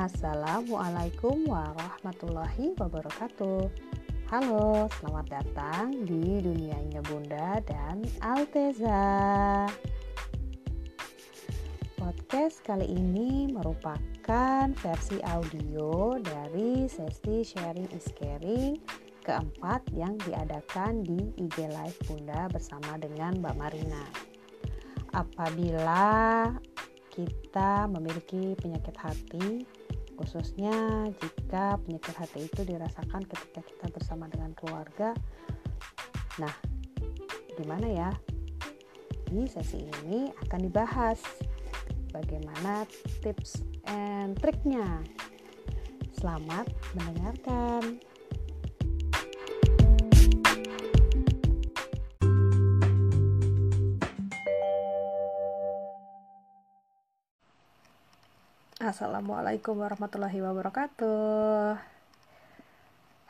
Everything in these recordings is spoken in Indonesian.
Assalamualaikum warahmatullahi wabarakatuh. Halo, selamat datang di dunianya Bunda dan Alteza. Podcast kali ini merupakan versi audio dari sesi sharing is caring keempat yang diadakan di IG Live Bunda bersama dengan Mbak Marina. Apabila kita memiliki penyakit hati, khususnya jika penyakit hati itu dirasakan ketika kita bersama dengan keluarga. Nah, gimana ya? Di sesi ini akan dibahas bagaimana tips and triknya. Selamat mendengarkan. Assalamualaikum warahmatullahi wabarakatuh.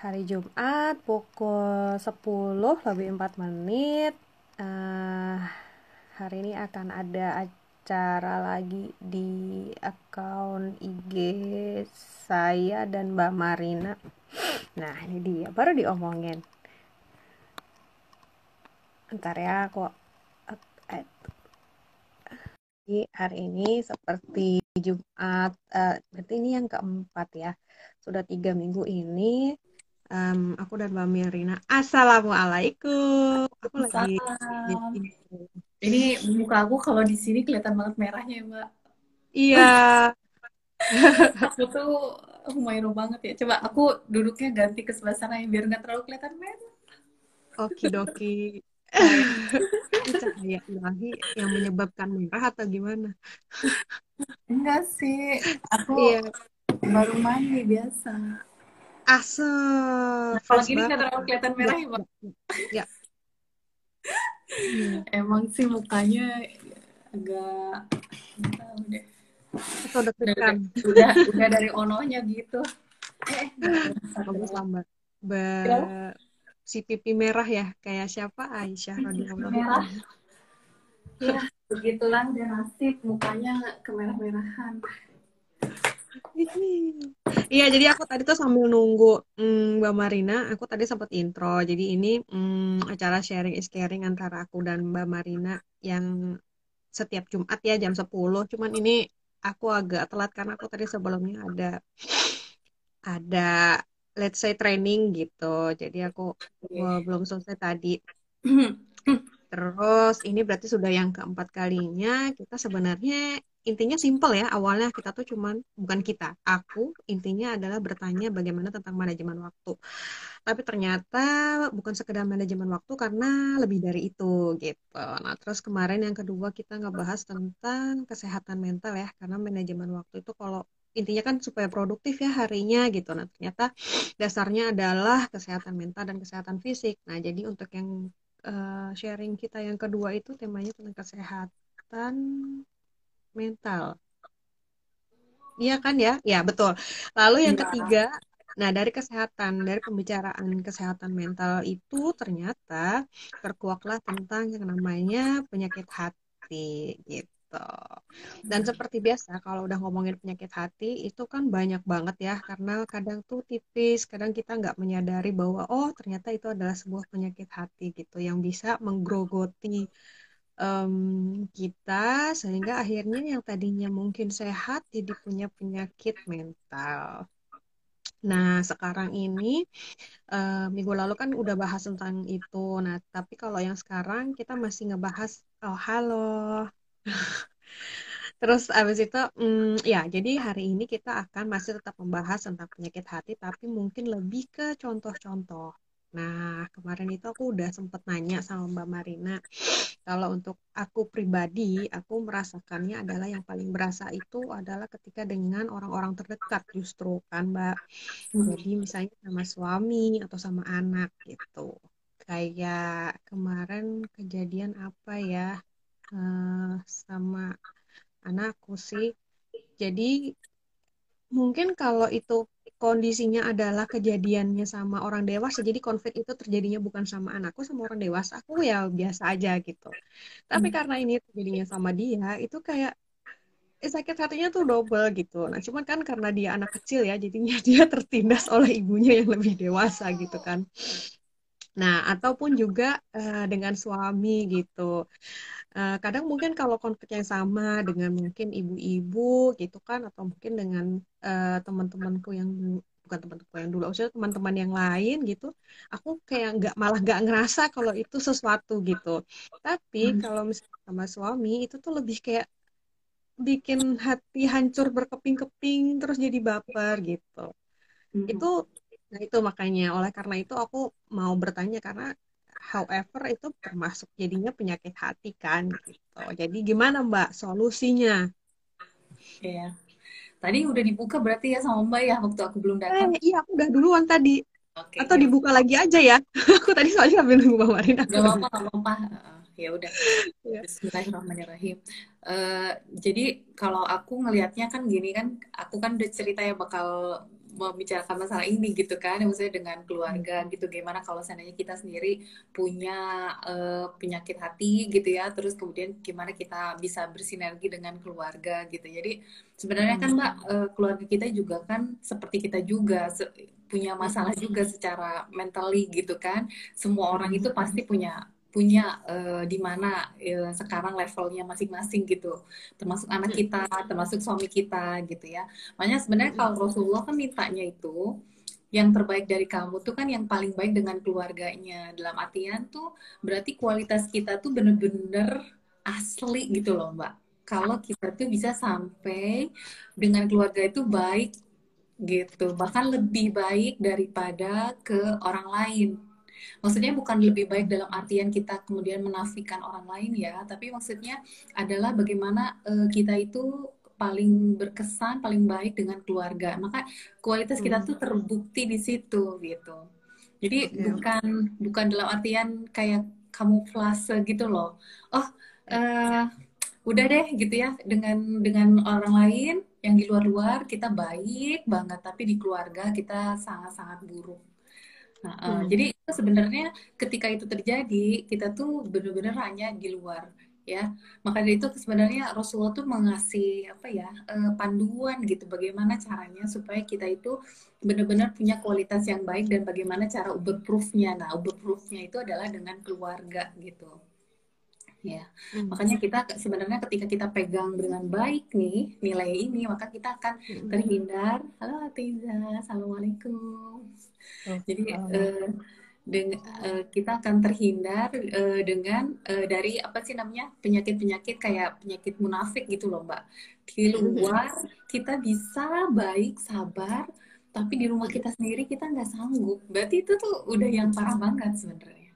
Hari Jumat pukul 10 lebih 4 menit. Uh, Hari ini akan ada acara lagi di akun IG saya dan Mbak Marina. Nah ini dia baru diomongin. Ntar ya kok hari ini seperti Jumat, uh, berarti ini yang keempat ya. Sudah tiga minggu ini um, aku dan Mbak Mirina. Assalamualaikum. Aku lagi. Ini muka aku kalau di sini kelihatan banget merahnya ya Mbak. Iya. aku tuh lumayan banget ya. Coba aku duduknya ganti ke sebelah sana ya biar nggak terlalu kelihatan merah. Oke doki cahaya ilahi yang menyebabkan merah atau gimana? Enggak sih, aku iya. baru mandi biasa. Asal. Kalau gini nggak terlalu kelihatan merah ya? Ya. ya. Emang sih mukanya agak tahu deh. Atau deg-degan. Udah, udah dari ononya gitu. Eh, bagus lambat. Ba si pipi merah ya kayak siapa Aisyah radhiyallahu merah ya begitulah dia nasib mukanya kemerah-merahan Iya, jadi aku tadi tuh sambil nunggu mm, Mbak Marina, aku tadi sempat intro. Jadi ini mm, acara sharing is caring antara aku dan Mbak Marina yang setiap Jumat ya jam 10. Cuman ini aku agak telat karena aku tadi sebelumnya ada ada let's say training gitu. Jadi aku okay. belum selesai tadi. Terus ini berarti sudah yang keempat kalinya kita sebenarnya intinya simple ya awalnya kita tuh cuman bukan kita aku intinya adalah bertanya bagaimana tentang manajemen waktu tapi ternyata bukan sekedar manajemen waktu karena lebih dari itu gitu nah terus kemarin yang kedua kita ngebahas tentang kesehatan mental ya karena manajemen waktu itu kalau intinya kan supaya produktif ya harinya gitu. Nah, ternyata dasarnya adalah kesehatan mental dan kesehatan fisik. Nah, jadi untuk yang uh, sharing kita yang kedua itu temanya tentang kesehatan mental. Iya kan ya? Ya, betul. Lalu yang ya. ketiga, nah dari kesehatan, dari pembicaraan kesehatan mental itu ternyata terkuaklah tentang yang namanya penyakit hati gitu gitu. Dan seperti biasa kalau udah ngomongin penyakit hati itu kan banyak banget ya karena kadang tuh tipis, kadang kita nggak menyadari bahwa oh ternyata itu adalah sebuah penyakit hati gitu yang bisa menggerogoti um, kita sehingga akhirnya yang tadinya mungkin sehat jadi punya penyakit mental. Nah, sekarang ini uh, minggu lalu kan udah bahas tentang itu. Nah, tapi kalau yang sekarang kita masih ngebahas oh halo Terus abis itu, mm, ya, jadi hari ini kita akan masih tetap membahas tentang penyakit hati, tapi mungkin lebih ke contoh-contoh. Nah, kemarin itu aku udah sempet nanya sama Mbak Marina, kalau untuk aku pribadi, aku merasakannya adalah yang paling berasa itu adalah ketika dengan orang-orang terdekat justru kan Mbak. Jadi misalnya sama suami atau sama anak gitu. Kayak kemarin kejadian apa ya, uh, sama anakku sih. Jadi mungkin kalau itu kondisinya adalah kejadiannya sama orang dewasa, jadi konflik itu terjadinya bukan sama anakku, sama orang dewasa, aku ya biasa aja gitu. Tapi hmm. karena ini terjadinya sama dia, itu kayak eh, sakit hatinya tuh double gitu. Nah, cuman kan karena dia anak kecil ya, jadinya dia tertindas oleh ibunya yang lebih dewasa gitu kan. Nah, ataupun juga uh, dengan suami gitu. Uh, kadang mungkin kalau konfliknya sama dengan mungkin ibu-ibu gitu kan, atau mungkin dengan uh, teman-temanku yang bukan teman-teman yang dulu, maksudnya teman-teman yang lain gitu, aku kayak nggak malah nggak ngerasa kalau itu sesuatu gitu. Tapi hmm. kalau misalnya sama suami itu tuh lebih kayak bikin hati hancur berkeping-keping terus jadi baper gitu. Hmm. Itu Nah, itu makanya oleh karena itu aku mau bertanya karena however itu termasuk jadinya penyakit hati kan gitu. Jadi gimana Mbak solusinya? Iya. Tadi udah dibuka berarti ya sama Mbak ya waktu aku belum datang. Eh, iya, aku udah duluan tadi. Oke. Atau ya. dibuka lagi aja ya. aku tadi soalnya sambil nunggu Mbak Marina. Gak apa-apa, gak apa-apa. Ya udah. Ya. Bismillahirrahmanirrahim. Uh, jadi kalau aku ngelihatnya kan gini kan, aku kan udah cerita ya bakal membicarakan masalah ini gitu kan maksudnya dengan keluarga hmm. gitu. Gimana kalau seandainya kita sendiri punya uh, penyakit hati gitu ya terus kemudian gimana kita bisa bersinergi dengan keluarga gitu. Jadi sebenarnya kan mbak uh, keluarga kita juga kan seperti kita juga se punya masalah juga secara mentally gitu kan. Semua orang itu pasti punya punya uh, di mana uh, sekarang levelnya masing-masing gitu. Termasuk anak kita termasuk suami kita gitu ya. Makanya sebenarnya kalau Rasulullah kan mintanya itu yang terbaik dari kamu tuh kan yang paling baik dengan keluarganya. Dalam artian tuh berarti kualitas kita tuh bener-bener asli gitu loh mbak. Kalau kita tuh bisa sampai dengan keluarga itu baik gitu. Bahkan lebih baik daripada ke orang lain Maksudnya bukan lebih baik dalam artian kita kemudian menafikan orang lain ya, tapi maksudnya adalah bagaimana uh, kita itu paling berkesan, paling baik dengan keluarga. Maka kualitas kita hmm. tuh terbukti di situ gitu. Jadi yeah. bukan bukan dalam artian kayak kamu kamuflase gitu loh. Oh, uh, udah deh gitu ya dengan dengan orang lain yang di luar-luar kita baik banget tapi di keluarga kita sangat-sangat buruk Nah, uh, hmm. Jadi itu sebenarnya ketika itu terjadi kita tuh benar-benar hanya di luar ya. Maka dari itu sebenarnya Rasulullah tuh mengasih apa ya uh, panduan gitu bagaimana caranya supaya kita itu benar-benar punya kualitas yang baik dan bagaimana cara uber proofnya. Nah uber proofnya itu adalah dengan keluarga gitu ya. Hmm. makanya kita sebenarnya ketika kita pegang dengan baik nih nilai ini maka kita akan hmm. terhindar. Halo Atiza. Assalamualaikum. Oh, jadi uh, dengan uh, kita akan terhindar uh, dengan uh, dari apa sih namanya? Penyakit-penyakit kayak penyakit munafik gitu loh mbak. Di luar kita bisa baik sabar tapi di rumah kita sendiri kita nggak sanggup. Berarti itu tuh udah yang parah banget sebenarnya.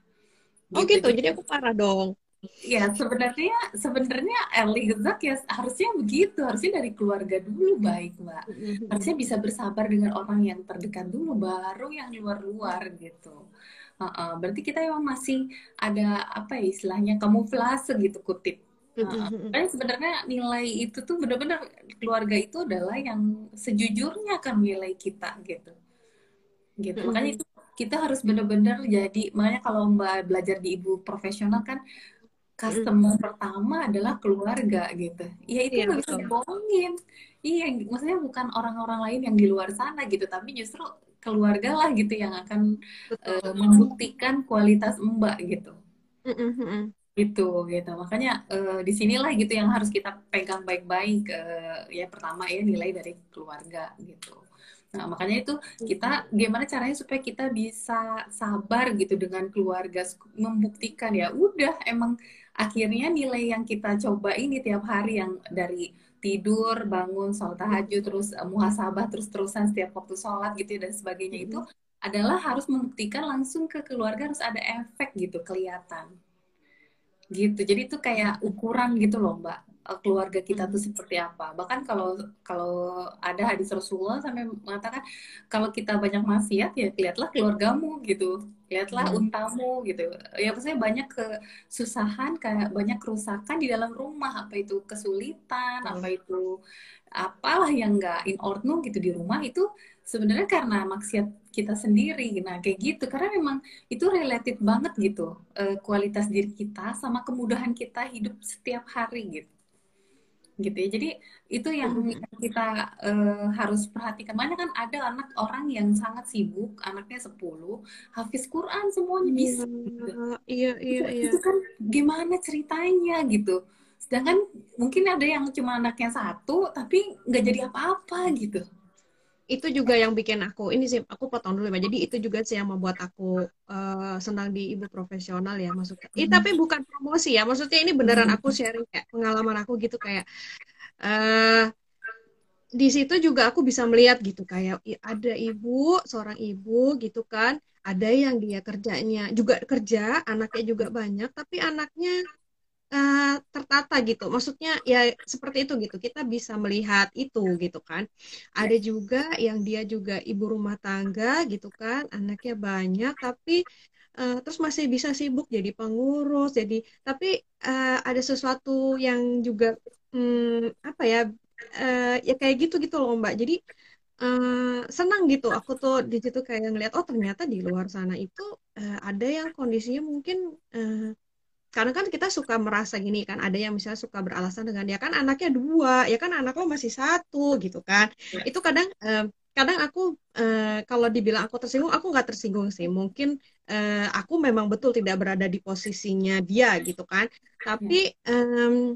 Oh gitu, gitu. jadi aku parah dong ya sebenarnya sebenarnya early gezak ya harusnya begitu harusnya dari keluarga dulu baik mbak. Mm-hmm. harusnya bisa bersabar dengan orang yang terdekat dulu baru yang luar-luar gitu. Uh -uh. berarti kita memang masih ada apa ya istilahnya kamuflase gitu kutip. Uh, karena sebenarnya nilai itu tuh benar-benar keluarga itu adalah yang sejujurnya akan nilai kita gitu. Gitu makanya itu kita harus benar-benar jadi makanya kalau mbak belajar di ibu profesional kan customer mm. pertama adalah keluarga gitu. Ya itu nggak bisa dibohongin. Iya, maksudnya bukan orang-orang lain yang di luar sana gitu, tapi justru keluarga lah gitu yang akan uh, membuktikan kualitas mbak gitu. Mm-hmm. Gitu gitu. Makanya uh, di sinilah gitu yang harus kita pegang baik-baik. Uh, ya pertama ya nilai dari keluarga gitu. Nah, makanya itu kita gimana caranya supaya kita bisa sabar gitu dengan keluarga membuktikan ya udah emang akhirnya nilai yang kita coba ini tiap hari yang dari tidur, bangun, sholat tahajud, terus uh, muhasabah terus-terusan setiap waktu sholat gitu ya, dan sebagainya itu adalah harus membuktikan langsung ke keluarga harus ada efek gitu kelihatan. Gitu. Jadi itu kayak ukuran gitu loh mbak. Eh, keluarga kita tuh seperti apa. Bahkan kalau kalau ada hadis Rasulullah sampai mengatakan kalau kita banyak maksiat ya lihatlah keluargamu gitu. Lihatlah hmm. untamu gitu. Ya maksudnya banyak kesusahan kayak banyak kerusakan di dalam rumah apa itu kesulitan, hmm. apa itu apalah yang enggak in order gitu di rumah itu sebenarnya karena maksiat kita sendiri. Nah, kayak gitu. Karena memang itu related banget gitu. Uh, kualitas diri kita sama kemudahan kita hidup setiap hari gitu gitu ya. Jadi itu yang mm-hmm. kita uh, harus perhatikan. Mana kan ada anak orang yang sangat sibuk, anaknya 10, hafiz Quran semuanya iya, bisa. Gitu. Iya, iya, itu, iya. Itu kan gimana ceritanya gitu. Sedangkan mungkin ada yang cuma anaknya satu, tapi nggak jadi apa-apa gitu itu juga yang bikin aku ini sih aku potong dulu ya jadi itu juga sih yang membuat aku uh, senang di ibu profesional ya maksudnya. Hmm. tapi bukan promosi ya maksudnya ini beneran aku sharing kayak pengalaman aku gitu kayak uh, di situ juga aku bisa melihat gitu kayak ada ibu seorang ibu gitu kan ada yang dia kerjanya juga kerja anaknya juga banyak tapi anaknya uh, tertata gitu. Maksudnya ya seperti itu gitu. Kita bisa melihat itu gitu kan. Ada juga yang dia juga ibu rumah tangga gitu kan, anaknya banyak tapi uh, terus masih bisa sibuk jadi pengurus. Jadi tapi uh, ada sesuatu yang juga um, apa ya uh, ya kayak gitu gitu loh Mbak. Jadi Uh, senang gitu aku tuh di situ kayak ngeliat oh ternyata di luar sana itu uh, ada yang kondisinya mungkin uh, karena kan kita suka merasa gini kan ada yang misalnya suka beralasan dengan ya kan anaknya dua ya kan anak lo masih satu gitu kan. Ya. itu kadang eh, kadang aku eh, kalau dibilang aku tersinggung aku nggak tersinggung sih. Mungkin eh, aku memang betul tidak berada di posisinya dia gitu kan. Tapi ya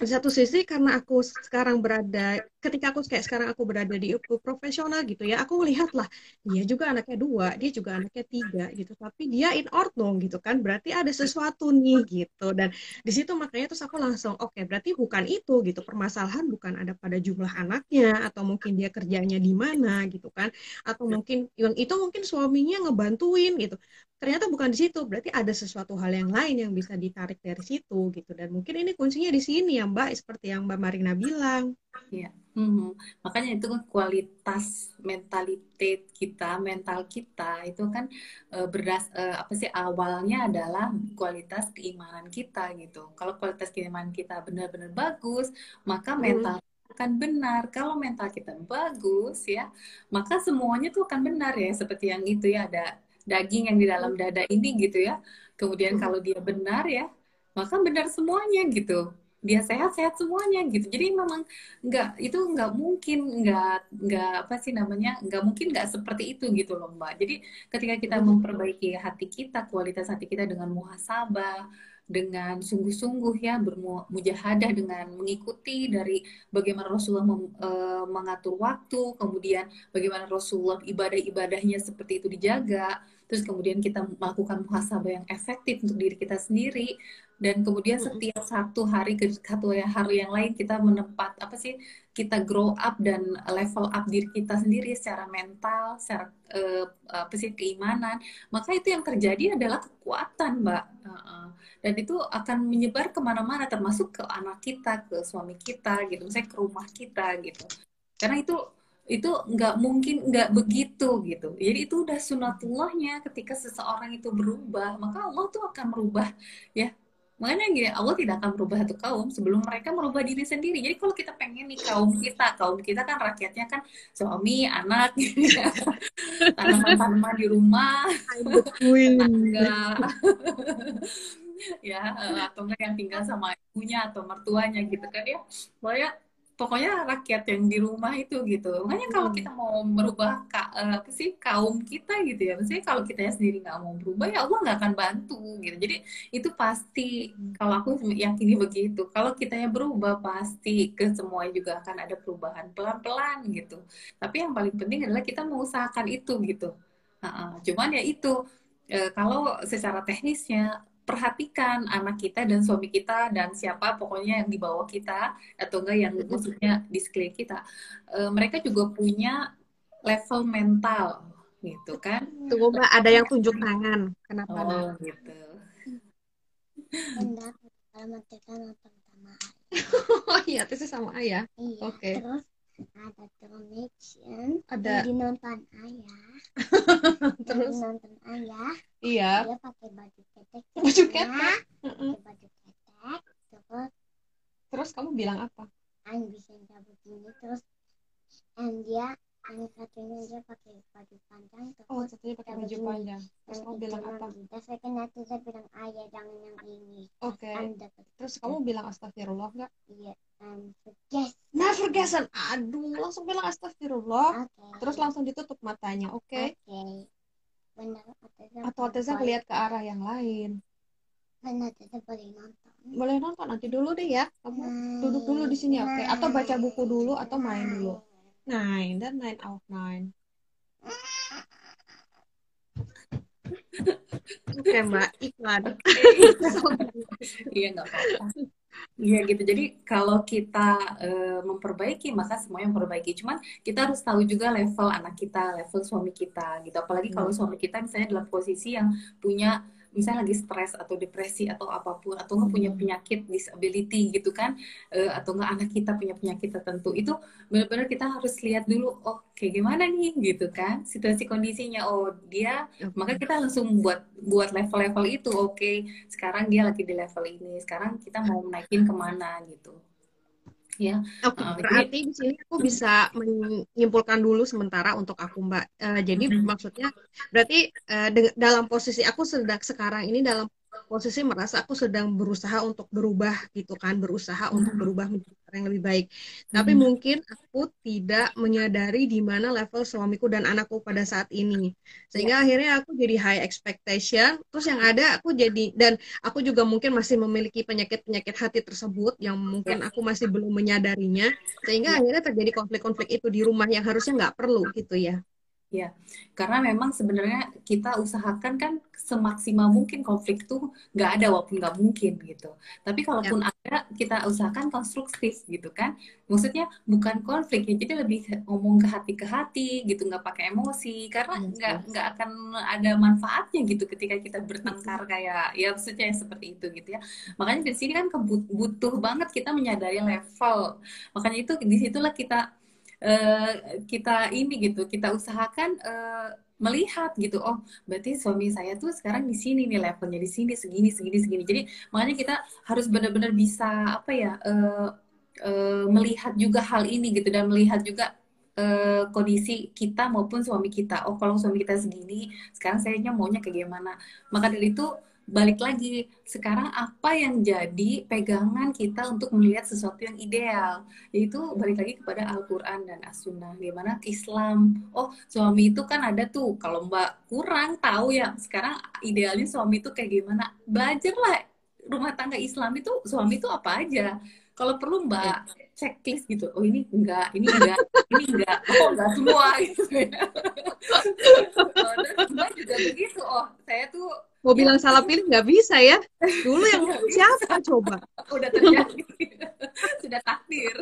di satu sisi karena aku sekarang berada ketika aku kayak sekarang aku berada di profesional gitu ya aku melihat lah dia juga anaknya dua dia juga anaknya tiga gitu tapi dia in dong gitu kan berarti ada sesuatu nih gitu. Dan di situ makanya terus aku langsung oke okay, berarti bukan itu gitu permasalahan bukan ada pada jumlah anaknya atau mungkin dia kerjanya di mana gitu kan atau mungkin itu mungkin suaminya ngebantuin gitu. Ternyata bukan di situ berarti ada sesuatu hal yang lain yang bisa ditarik dari situ gitu. Dan mungkin ini kuncinya di sini ya mbak seperti yang mbak Marina bilang ya hmm. makanya itu kan kualitas mentalitas kita mental kita itu kan uh, berdas uh, apa sih awalnya adalah kualitas keimanan kita gitu kalau kualitas keimanan kita benar-benar bagus maka hmm. mental akan benar. Kalau mental kita bagus ya, maka semuanya tuh akan benar ya. Seperti yang itu ya ada daging yang di dalam dada ini gitu ya. Kemudian hmm. kalau dia benar ya, maka benar semuanya gitu. Dia sehat-sehat semuanya gitu. Jadi memang nggak itu nggak mungkin nggak nggak apa sih namanya nggak mungkin nggak seperti itu gitu loh mbak. Jadi ketika kita hmm. memperbaiki hati kita, kualitas hati kita dengan muhasabah, dengan sungguh-sungguh ya bermujahadah dengan mengikuti dari bagaimana Rasulullah mem, e, mengatur waktu, kemudian bagaimana Rasulullah ibadah-ibadahnya seperti itu dijaga, terus kemudian kita melakukan muhasabah yang efektif untuk diri kita sendiri, dan kemudian setiap satu hari ke satu hari yang lain kita menempat apa sih kita grow up dan level up diri kita sendiri secara mental, secara uh, apa sih keimanan, maka itu yang terjadi adalah kekuatan, mbak. Uh, dan itu akan menyebar ke mana-mana, termasuk ke anak kita, ke suami kita, gitu, misalnya ke rumah kita, gitu. Karena itu itu nggak mungkin nggak begitu gitu. Jadi itu udah sunatullahnya ketika seseorang itu berubah maka Allah tuh akan merubah ya Makanya gini, Allah tidak akan merubah satu kaum sebelum mereka merubah diri sendiri. Jadi kalau kita pengen nih kaum kita, kaum kita kan rakyatnya kan suami, anak, tanaman-tanaman di rumah, enggak, ya atau enggak yang tinggal sama ibunya atau mertuanya gitu kan ya. Pokoknya pokoknya rakyat yang di rumah itu gitu. Makanya kalau hmm. kita mau merubah ka, eh, apa sih kaum kita gitu ya. Maksudnya kalau kita sendiri nggak mau berubah ya Allah nggak akan bantu gitu. Jadi itu pasti kalau aku yakini begitu kalau kita yang berubah pasti ke semua juga akan ada perubahan pelan-pelan gitu. Tapi yang paling penting adalah kita mengusahakan itu gitu. Nah, cuman ya itu e, kalau secara teknisnya perhatikan anak kita dan suami kita dan siapa pokoknya yang di bawah kita atau enggak yang maksudnya di sekeliling kita. Uh, mereka juga punya level mental gitu kan. Tunggu mbak ada yang tunjuk tangan. Kenapa oh gitu. Oh iya itu sama ayah. Iya, oke. okay. terus ada connection ada. Di nonton ayah. Terus? nonton ayah. Iya. Dia pakai baju ketek baju ketek? Pakai baju ketek terus terus kamu bilang apa? Ang bisa nggak begini terus. And dia yang satunya dia pakai baju panjang oh satunya pakai baju begini. panjang. Terus kamu bilang apa? Terus kan nanti saya bilang ayah jangan yang ini. Oke. Okay. terus kamu bilang astagfirullah nggak? Iya um, forget nah forgesan aduh langsung bilang astagfirullah. Okay. terus langsung ditutup matanya oke? Okay? oke. Okay. benar atau Ateza lihat ke arah yang lain? Benar boleh nonton. Boleh nonton nanti dulu deh ya. Kamu duduk dulu di sini oke? Okay? atau baca buku dulu atau main dulu nine dan nine out nine Oke mbak iklan. Iya nggak apa-apa. Iya gitu. Jadi kalau kita uh, memperbaiki maka semuanya memperbaiki. Cuman kita harus tahu juga level anak kita, level suami kita gitu. Apalagi kalau hmm. suami kita misalnya dalam posisi yang punya misalnya lagi stres atau depresi atau apa pun atau nggak punya penyakit disability gitu kan uh, atau nggak anak kita punya penyakit tertentu itu benar-benar kita harus lihat dulu oh kayak gimana nih gitu kan situasi kondisinya oh dia maka kita langsung buat buat level-level itu oke okay, sekarang dia lagi di level ini sekarang kita mau naikin ke mana gitu ya. Oke, okay, uh, berarti di sini aku bisa menyimpulkan dulu sementara untuk aku Mbak. Uh, jadi mm -hmm. maksudnya berarti uh, dalam posisi aku sedang sekarang ini dalam posisi merasa aku sedang berusaha untuk berubah gitu kan, berusaha hmm. untuk berubah menjadi orang yang lebih baik. Tapi hmm. mungkin aku tidak menyadari di mana level suamiku dan anakku pada saat ini. Sehingga ya. akhirnya aku jadi high expectation, terus yang ada aku jadi dan aku juga mungkin masih memiliki penyakit-penyakit hati tersebut yang mungkin ya. aku masih belum menyadarinya sehingga ya. akhirnya terjadi konflik-konflik itu di rumah yang harusnya nggak perlu gitu ya. Ya, karena memang sebenarnya kita usahakan kan semaksimal mungkin konflik itu nggak ada walaupun nggak mungkin gitu. Tapi kalaupun ya. ada, kita usahakan konstruktif gitu kan. Maksudnya bukan konflik ya, jadi lebih ngomong ke hati ke hati gitu, nggak pakai emosi. Karena iya, nggak ya, nggak akan ada manfaatnya gitu ketika kita bertengkar kayak ya maksudnya seperti itu gitu ya. Makanya di sini kan butuh banget kita menyadari level. Makanya itu di situlah kita uh, kita ini gitu kita usahakan uh, melihat gitu oh berarti suami saya tuh sekarang di sini nih levelnya di sini segini segini segini. Jadi makanya kita harus benar-benar bisa apa ya uh, uh, melihat juga hal ini gitu dan melihat juga kondisi kita maupun suami kita. Oh kalau suami kita segini sekarang saya maunya kayak gimana? Maka dari itu balik lagi sekarang apa yang jadi pegangan kita untuk melihat sesuatu yang ideal? Yaitu balik lagi kepada Al-Quran dan As-Sunnah. Gimana Islam? Oh suami itu kan ada tuh. Kalau mbak kurang tahu ya sekarang idealnya suami itu kayak gimana? Belajarlah rumah tangga Islam itu suami itu apa aja. Kalau perlu mbak checklist gitu. Oh ini enggak ini enggak ini enggak. Oh enggak semua gitu. Ya mbak juga begitu. Oh saya tuh Mau bilang salah pilih nggak bisa ya. Dulu yang siapa coba? Udah terjadi. Sudah takdir.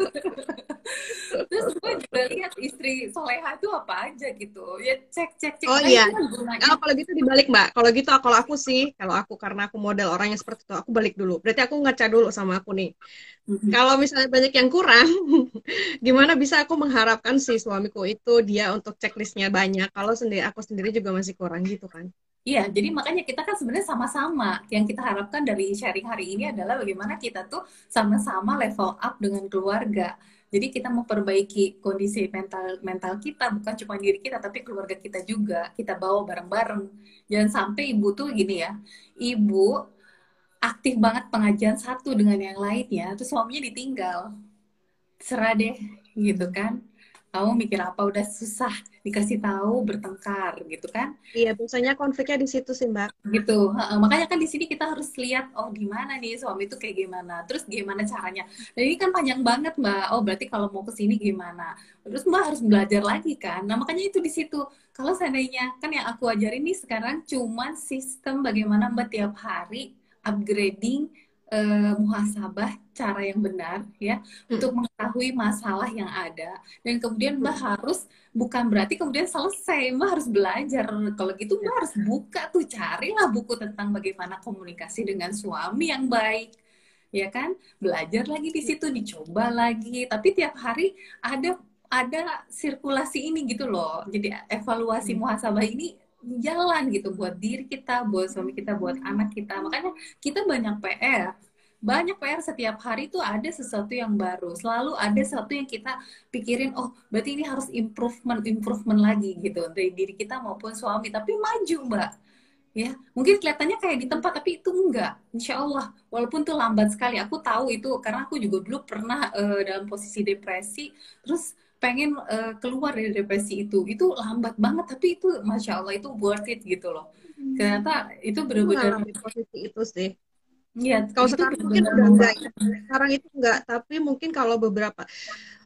Terus gue juga lihat istri soleha itu apa aja gitu. Ya cek cek cek. Oh iya. Nah, kalau gitu dibalik mbak. Kalau gitu kalau aku sih, kalau aku karena aku model orangnya seperti itu, aku balik dulu. Berarti aku ngaca dulu sama aku nih. Mm-hmm. Kalau misalnya banyak yang kurang, gimana bisa aku mengharapkan si suamiku itu dia untuk checklistnya banyak. Kalau sendiri aku sendiri juga masih kurang gitu kan. Iya, jadi makanya kita kan sebenarnya sama-sama. Yang kita harapkan dari sharing hari ini adalah bagaimana kita tuh sama-sama level up dengan keluarga. Jadi kita memperbaiki kondisi mental mental kita bukan cuma diri kita tapi keluarga kita juga. Kita bawa bareng-bareng. Jangan sampai ibu tuh gini ya. Ibu aktif banget pengajian satu dengan yang lainnya, terus suaminya ditinggal. Serah deh gitu kan kamu mikir apa udah susah dikasih tahu bertengkar gitu kan? Iya biasanya konfliknya di situ sih mbak. Gitu. Makanya kan di sini kita harus lihat oh gimana nih suami itu kayak gimana? Terus gimana caranya? Dan ini kan panjang banget mbak. Oh berarti kalau mau ke sini gimana? Terus mbak harus belajar lagi kan? Nah makanya itu di situ. Kalau seandainya kan yang aku ajarin nih sekarang cuman sistem bagaimana mbak tiap hari upgrading uh, muhasabah cara yang benar ya hmm. untuk mengetahui masalah yang ada dan kemudian mbak hmm. harus bukan berarti kemudian selesai mbak harus belajar kalau gitu mbak harus buka tuh carilah buku tentang bagaimana komunikasi dengan suami yang baik ya kan belajar lagi di situ dicoba lagi tapi tiap hari ada ada sirkulasi ini gitu loh jadi evaluasi hmm. muhasabah ini jalan gitu buat diri kita, buat suami kita, buat anak kita. Makanya kita banyak PR. banyak PR setiap hari tuh ada sesuatu yang baru. Selalu ada sesuatu yang kita pikirin oh berarti ini harus improvement improvement lagi gitu dari diri kita maupun suami. Tapi maju mbak. Ya mungkin kelihatannya kayak di tempat tapi itu enggak. Insya Allah walaupun tuh lambat sekali. Aku tahu itu karena aku juga dulu pernah uh, dalam posisi depresi. Terus pengen uh, keluar dari depresi itu. Itu lambat banget tapi itu masya Allah itu worth it gitu loh. Hmm. ternyata itu benar-benar posisi itu sih. Iya, kalau sekarang mungkin udah enggak ya. Sekarang itu enggak, tapi mungkin kalau beberapa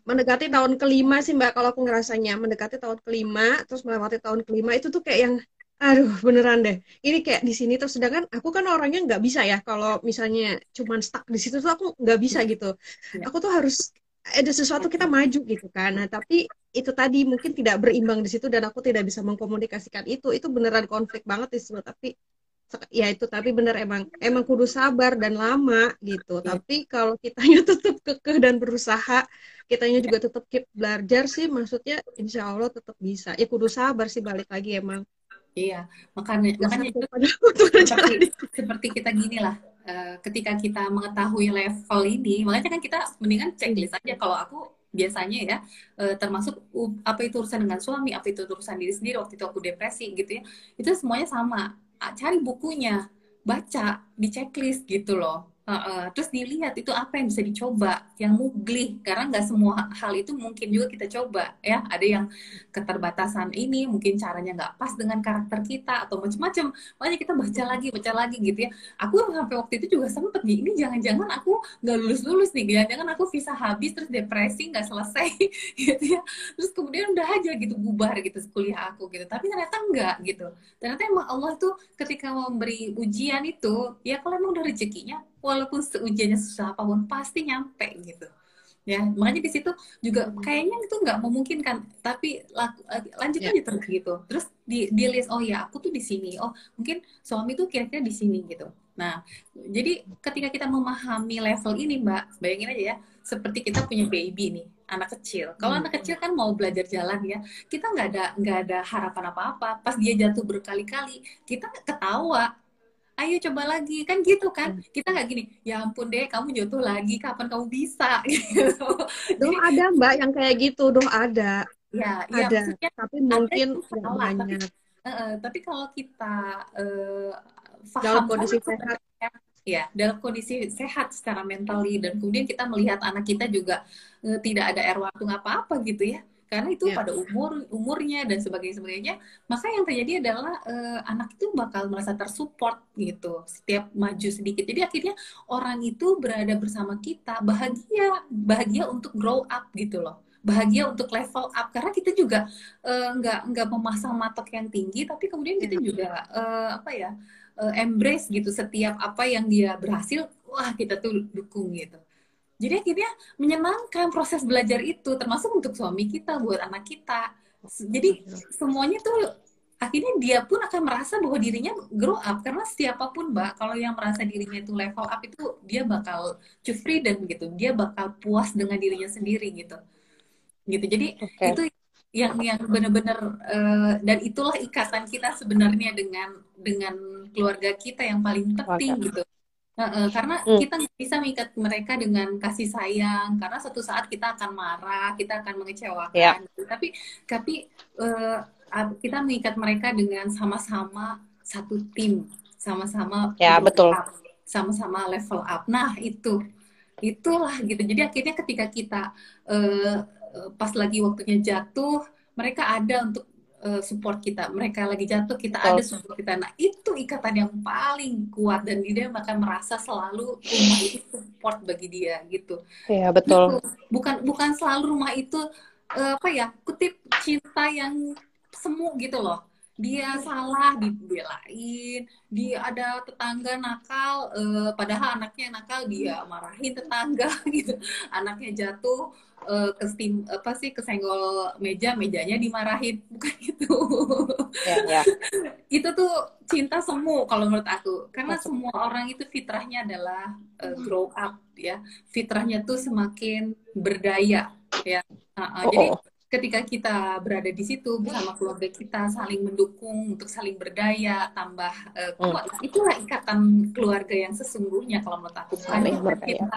mendekati tahun kelima sih Mbak kalau aku ngerasanya. Mendekati tahun kelima terus melewati tahun kelima itu tuh kayak yang aduh beneran deh. Ini kayak di sini terus sedangkan aku kan orangnya nggak bisa ya. Kalau misalnya cuman stuck di situ tuh aku nggak bisa gitu. Iya. aku tuh harus ada sesuatu kita maju gitu kan. Nah tapi itu tadi mungkin tidak berimbang di situ dan aku tidak bisa mengkomunikasikan itu. Itu beneran konflik banget di situ tapi ya itu tapi bener emang emang kudu sabar dan lama gitu. Ya. tapi kalau kitanya tetap kekeh dan berusaha kitanya juga tetap keep belajar sih maksudnya insya Allah tetap bisa. Ya kudu sabar sih balik lagi emang. Iya makanya makanya itu seperti, seperti kita gini lah uh, ketika kita mengetahui level ini makanya kan kita mendingan checklist aja. Kalau aku biasanya ya uh, termasuk apa itu urusan dengan suami apa itu urusan diri sendiri waktu itu aku depresi gitu ya. Itu semuanya sama. Cari bukunya baca di checklist gitu loh Uh, uh, terus dilihat itu apa yang bisa dicoba, yang mugli, karena nggak semua hal itu mungkin juga kita coba, ya. Ada yang keterbatasan ini, mungkin caranya nggak pas dengan karakter kita atau macam-macam. Makanya kita baca lagi, baca lagi gitu ya. Aku sampai waktu itu juga sempet nih, ini jangan-jangan aku nggak lulus-lulus nih, jangan-jangan aku visa habis terus depresi nggak selesai, gitu ya. Terus kemudian udah aja gitu bubar gitu kuliah aku gitu. Tapi ternyata enggak gitu. Ternyata emang Allah tuh ketika memberi ujian itu, ya kalau emang udah rezekinya walaupun seujiannya susah apa pun pasti nyampe gitu. Ya makanya di situ juga hmm. kayaknya itu nggak memungkinkan tapi laku, eh, lanjut yeah. aja terus gitu. Terus di di list oh ya aku tuh di sini. Oh mungkin suami tuh kira-kira di sini gitu. Nah jadi ketika kita memahami level ini mbak bayangin aja ya seperti kita punya baby nih anak kecil. Kalau hmm. anak kecil kan mau belajar jalan ya kita nggak ada nggak ada harapan apa apa pas dia jatuh berkali-kali kita ketawa ayo coba lagi. Kan gitu kan. Kita nggak gini ya ampun deh kamu jatuh lagi kapan kamu bisa? Gitu. Doh ada mbak yang kayak gitu doh ada. Ya, ya ada. tapi mungkin salah, banyak tapi, uh, tapi kalau kita uh, paham dalam kondisi sehat. ya dalam kondisi sehat secara mentali dan kemudian kita melihat anak kita juga uh, tidak ada air waktu apa-apa gitu ya karena itu yeah. pada umur umurnya dan sebagainya sebagainya. Maka yang terjadi adalah uh, anak itu bakal merasa tersupport gitu setiap maju sedikit. Jadi akhirnya orang itu berada bersama kita bahagia bahagia untuk grow up gitu loh. Bahagia untuk level up. Karena kita juga uh, nggak nggak memasang matok yang tinggi tapi kemudian kita yeah. juga uh, apa ya uh, embrace gitu setiap apa yang dia berhasil wah kita tuh dukung gitu jadi akhirnya menyenangkan proses belajar itu, termasuk untuk suami kita, buat anak kita. Jadi semuanya tuh akhirnya dia pun akan merasa bahwa dirinya grow up. Karena siapa pun mbak kalau yang merasa dirinya itu level up itu dia bakal cufri dan gitu. Dia bakal puas dengan dirinya sendiri gitu. Gitu. Jadi okay. itu yang yang benar-benar uh, dan itulah ikatan kita sebenarnya dengan dengan keluarga kita yang paling penting gitu Uh, uh, karena hmm. kita bisa mengikat mereka dengan kasih sayang karena suatu saat kita akan marah kita akan mengecewakan yeah. gitu. tapi tapi uh, kita mengikat mereka dengan sama-sama satu tim sama-sama ya betul sama-sama level up nah itu itulah gitu jadi akhirnya ketika kita uh, pas lagi waktunya jatuh mereka ada untuk uh, support kita. Mereka lagi jatuh, kita oh. ada support kita. Nah, itu ikatan yang paling kuat dan dia akan merasa selalu rumah itu support bagi dia gitu. Iya, betul. Gitu. Bukan bukan selalu rumah itu uh, apa ya? kutip cinta yang semu gitu loh dia salah dibelain dia ada tetangga nakal uh, padahal anaknya nakal dia marahin tetangga gitu anaknya jatuh uh, ke steam apa sih kesenggol meja mejanya dimarahin. Bukan gitu. Ya, ya. itu tuh cinta semu kalau menurut aku. Karena Masuk. semua orang itu fitrahnya adalah uh, grow up ya. Fitrahnya tuh semakin berdaya ya. Uh, uh, oh, jadi oh ketika kita berada di situ bersama keluarga kita saling mendukung untuk saling berdaya tambah uh, kuat. Hmm. itulah ikatan keluarga yang sesungguhnya kalau menurut aku. Bukan kita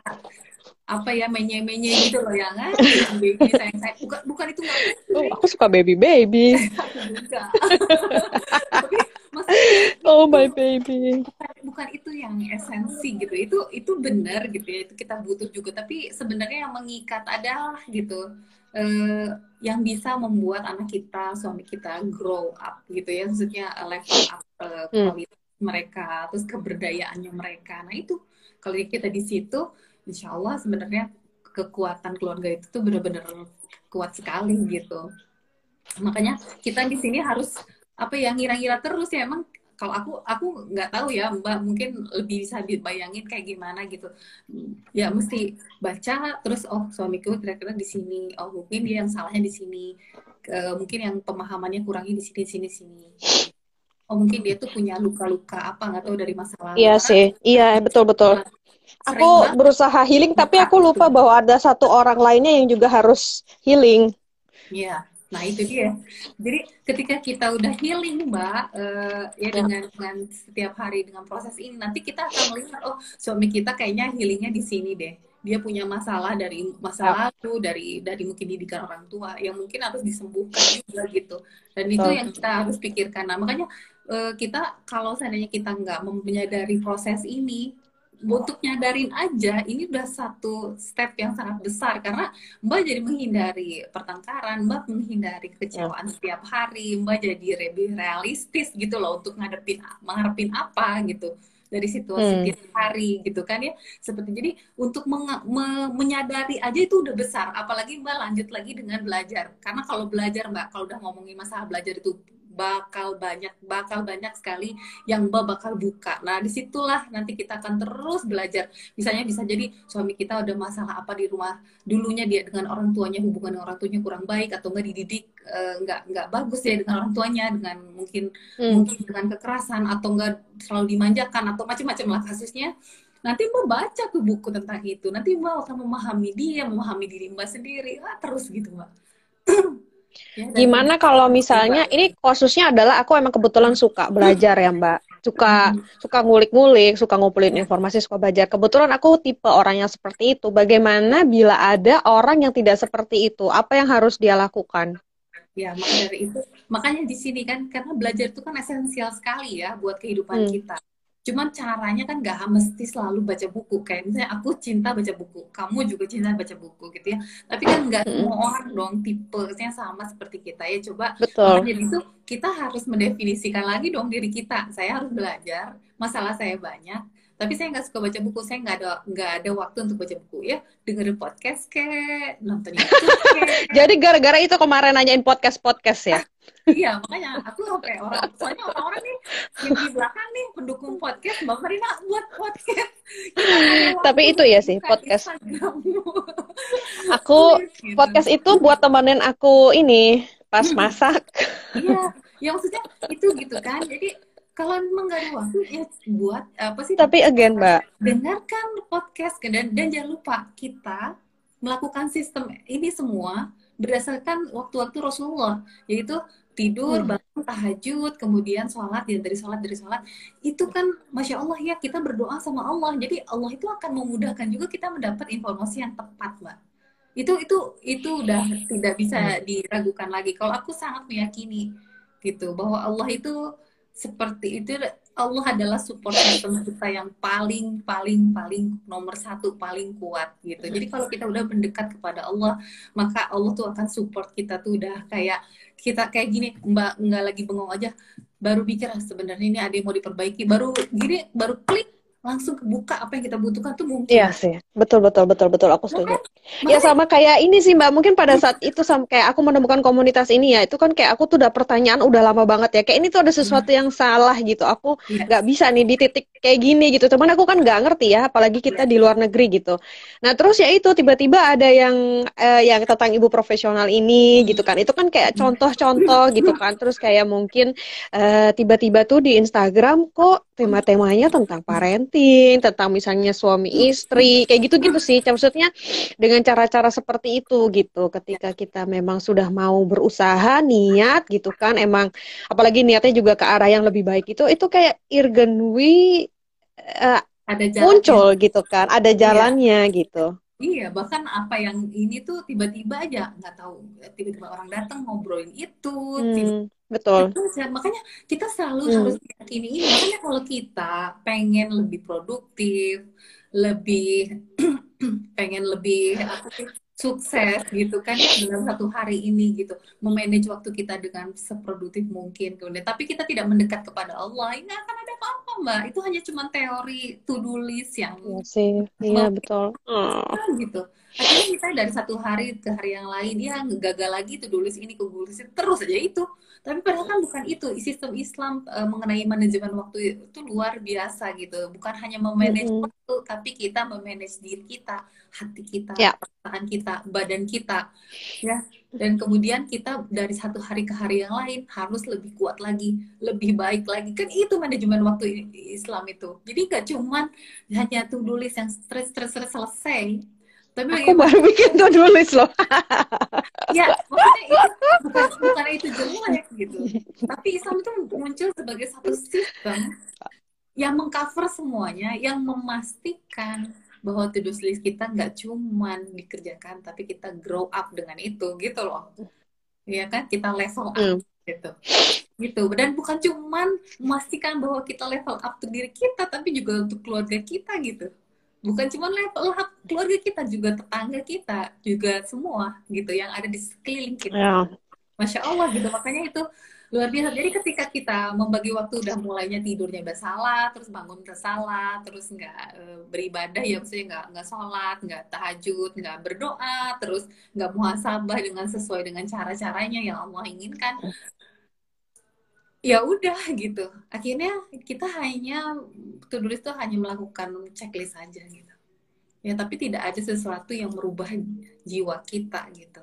apa ya menye menye gitu loh ya kan? Baby sayang sayang bukan bukan itu nggak oh, aku suka baby baby. Tapi oh my baby bukan, itu yang esensi gitu itu itu benar gitu ya itu kita butuh juga tapi sebenarnya yang mengikat adalah gitu uh, yang bisa membuat anak kita, suami kita grow up gitu ya, maksudnya level up uh, kualitas hmm. mereka, terus keberdayaannya mereka. Nah itu kalau kita di situ, insya Allah sebenarnya kekuatan keluarga itu tuh benar-benar kuat sekali gitu. Makanya kita di sini harus apa ya ngira-ngira terus ya emang kalau aku aku nggak tahu ya mbak mungkin lebih bisa dibayangin kayak gimana gitu. Ya mesti baca terus oh suamiku kira-kira di sini. Oh mungkin dia yang salahnya di sini. Uh, mungkin yang pemahamannya kurangnya di sini sini sini. Oh mungkin dia tuh punya luka-luka apa nggak tahu dari masa lalu. Iya sih. Iya betul betul. aku berusaha healing tapi aku lupa bahwa ada satu orang lainnya yang juga harus healing. Iya Nah itu dia. Jadi ketika kita udah healing Mbak, uh, ya, ya dengan dengan setiap hari dengan proses ini, nanti kita akan melihat oh suami kita kayaknya healingnya di sini deh. Dia punya masalah dari masa ya. lalu, dari dari mungkin didikan orang tua yang mungkin harus disembuhkan juga gitu. Dan itu yang kita harus pikirkan. Nah makanya uh, kita kalau seandainya kita nggak menyadari proses ini, untuk nyadarin aja ini udah satu step yang sangat besar. Karena Mbak jadi menghindari pertengkaran, Mbak menghindari kekecewaan setiap hari, Mbak jadi lebih realistis gitu loh untuk ngadepin mengharapin apa gitu dari situasi hmm. tiap hari gitu kan ya. Seperti jadi untuk me menyadari aja itu udah besar. Apalagi mbak lanjut lagi dengan belajar. Karena kalau belajar mbak kalau udah ngomongin masalah belajar itu bakal banyak bakal banyak sekali yang Mbak bakal buka. Nah, di situlah nanti kita akan terus belajar. Misalnya bisa jadi suami kita ada masalah apa di rumah dulunya dia dengan orang tuanya hubungan dengan orang tuanya kurang baik atau enggak dididik uh, nggak nggak bagus ya dengan orang tuanya dengan mungkin hmm. mungkin dengan kekerasan atau enggak selalu dimanjakan atau macam-macam lah kasusnya. Nanti Mbak baca tuh buku tentang itu. Nanti Mbak akan memahami dia, memahami diri Mbak sendiri. Ah, terus gitu Mbak. Ya, Gimana kalau misalnya ini kasusnya adalah aku emang kebetulan suka belajar ya Mbak, suka hmm. suka ngulik-ngulik, suka ngumpulin informasi, suka belajar. Kebetulan aku tipe orang yang seperti itu. Bagaimana bila ada orang yang tidak seperti itu? Apa yang harus dia lakukan? Ya, maka dari itu, makanya di sini kan karena belajar itu kan esensial sekali ya buat kehidupan hmm. kita. Cuman caranya kan gak mesti selalu baca buku. Kayak misalnya aku cinta baca buku, kamu juga cinta baca buku gitu ya. Tapi kan nggak semua orang dong tipenya sama seperti kita ya. Coba Betul. jadi itu kita harus mendefinisikan lagi dong diri kita. Saya harus belajar, masalah saya banyak, tapi saya nggak suka baca buku saya nggak ada nggak ada waktu untuk baca buku ya dengerin podcast ke nonton YouTube jadi gara-gara itu kemarin nanyain podcast podcast ya iya makanya aku sampai orang soalnya orang-orang nih yang di belakang nih pendukung podcast mbak Marina buat podcast. Tapi itu ya sih podcast. Aku gitu. podcast itu buat temenin aku ini pas masak. Iya ya maksudnya itu gitu kan jadi kalau memang gak ada waktu ya buat apa sih tapi again mbak. dengarkan podcast dan dan jangan lupa kita melakukan sistem ini semua berdasarkan waktu-waktu Rasulullah yaitu tidur hmm. bangun tahajud kemudian sholat dan dari sholat dari sholat itu kan masya Allah ya kita berdoa sama Allah jadi Allah itu akan memudahkan juga kita mendapat informasi yang tepat mbak itu itu itu udah tidak bisa hmm. diragukan lagi kalau aku sangat meyakini gitu bahwa Allah itu seperti itu Allah adalah support system kita yang paling paling paling nomor satu paling kuat gitu. Jadi kalau kita udah mendekat kepada Allah, maka Allah tuh akan support kita tuh udah kayak kita kayak gini, Mbak nggak lagi bengong aja, baru pikir ah, sebenarnya ini ada yang mau diperbaiki, baru gini baru klik langsung kebuka apa yang kita butuhkan tuh mungkin. Iya sih, betul betul betul betul aku setuju. Ya sama kayak ini sih mbak, mungkin pada saat itu sama kayak aku menemukan komunitas ini ya, itu kan kayak aku tuh udah pertanyaan udah lama banget ya, kayak ini tuh ada sesuatu hmm. yang salah gitu, aku iya. nggak ya. bisa nih di titik kayak gini gitu, cuman aku kan nggak ngerti ya, apalagi kita ya. di luar negeri gitu. Nah terus ya itu tiba-tiba ada yang eh, yang tentang ibu profesional ini gitu kan, itu kan kayak contoh-contoh gitu kan, terus kayak mungkin eh, tiba-tiba tuh di Instagram kok tema-temanya tentang parenting, tentang misalnya suami istri, kayak gitu-gitu sih. Maksudnya dengan cara-cara seperti itu gitu. Ketika kita memang sudah mau berusaha, niat gitu kan, emang apalagi niatnya juga ke arah yang lebih baik itu, itu kayak Irgenwi uh, ada muncul gitu kan, ada iya. jalannya iya. gitu. Iya, bahkan apa yang ini tuh tiba-tiba aja nggak tahu, tiba-tiba orang datang ngobrolin itu, hmm, betul. Itu, makanya kita selalu hmm. harus yakini ini. Makanya kalau kita pengen lebih produktif, lebih pengen lebih apa sih sukses gitu kan ya dalam satu hari ini gitu. Memanage waktu kita dengan seproduktif mungkin kemudian. Tapi kita tidak mendekat kepada Allah. Ini akan ada apa-apa mbak. Itu hanya cuma teori to do list yang iya sih. Iya betul. Oh. gitu akhirnya kita dari satu hari ke hari yang lain ya gagal lagi do list ini ke list terus aja itu. Tapi padahal kan bukan itu sistem Islam uh, mengenai manajemen waktu itu luar biasa gitu. Bukan hanya memanage mm -hmm. waktu tapi kita memanage diri kita hati kita yeah. perasaan kita badan kita ya. Dan kemudian kita dari satu hari ke hari yang lain harus lebih kuat lagi lebih baik lagi. Kan itu manajemen waktu Islam itu. Jadi nggak cuman hanya tuh tulis yang stres stres stres selesai tapi aku baru bikin tuh nulis loh. ya, maksudnya itu bukan, bukan itu jelek gitu. Tapi Islam itu muncul sebagai satu sistem yang mengcover semuanya, yang memastikan bahwa to-do list kita nggak cuman dikerjakan, tapi kita grow up dengan itu, gitu loh. Ya kan, kita level up, hmm. gitu. Gitu. Dan bukan cuman memastikan bahwa kita level up untuk diri kita, tapi juga untuk keluarga kita, gitu bukan cuma level keluarga kita juga tetangga kita juga semua gitu yang ada di sekeliling kita. Yeah. masya allah gitu. Makanya itu luar biasa. Jadi ketika kita membagi waktu udah mulainya tidurnya udah salah terus bangun udah salah terus nggak e, beribadah ya maksudnya nggak nggak sholat nggak tahajud nggak berdoa terus nggak muhasabah dengan sesuai dengan cara caranya yang Allah inginkan ya udah gitu. Akhirnya kita hanya to do list tuh hanya melakukan checklist aja gitu. Ya tapi tidak ada sesuatu yang merubah jiwa kita gitu.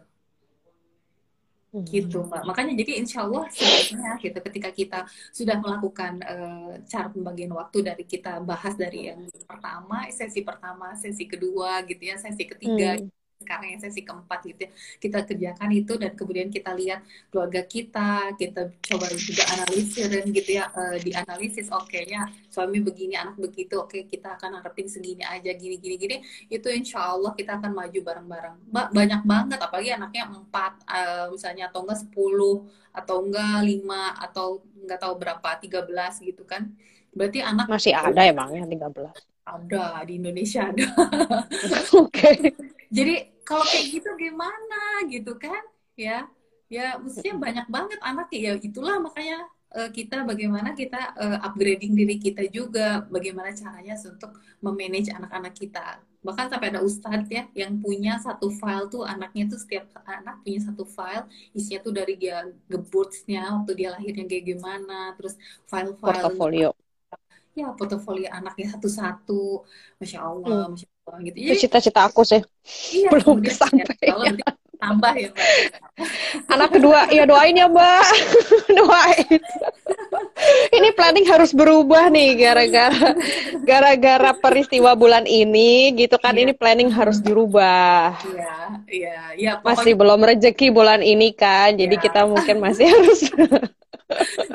Hmm. gitu mbak. Makanya jadi insya Allah sebenarnya gitu ketika kita sudah melakukan uh, cara pembagian waktu dari kita bahas dari yang pertama sesi pertama sesi kedua gitu ya sesi ketiga hmm sekarang yang sesi keempat gitu ya kita kerjakan itu dan kemudian kita lihat keluarga kita kita coba juga analisis dan gitu ya uh, dianalisis oke okay, ya suami begini anak begitu oke okay, kita akan harapin segini aja gini gini gini. Itu insya Allah kita akan maju bareng-bareng. Banyak banget apalagi anaknya empat uh, misalnya atau enggak sepuluh atau enggak lima atau enggak tahu berapa tiga belas gitu kan. Berarti anak masih ada emangnya tiga belas. Ada di Indonesia ada. Oke. Okay. jadi kalau kayak gitu gimana gitu kan? Ya ya mestinya banyak banget anak ya itulah makanya uh, kita bagaimana kita uh, upgrading diri kita juga bagaimana caranya untuk memanage anak-anak kita. Bahkan sampai ada ustadz ya yang punya satu file tuh anaknya tuh setiap anak punya satu file isinya tuh dari dia geburtsnya waktu dia lahirnya kayak gimana terus file-file portofolio. Ya portofolio anaknya satu-satu. Masya allah hmm. masya gitu. Itu cita-cita aku sih. Iya, Belum kesampaian. Ya, tambah ya Mbak. Anak kedua, ya doain ya Mbak. doain. ini planning harus berubah nih gara-gara gara-gara peristiwa bulan ini gitu kan iya. ini planning harus dirubah. Iya, iya, iya. Masih belum rezeki bulan ini kan, jadi iya. kita mungkin masih harus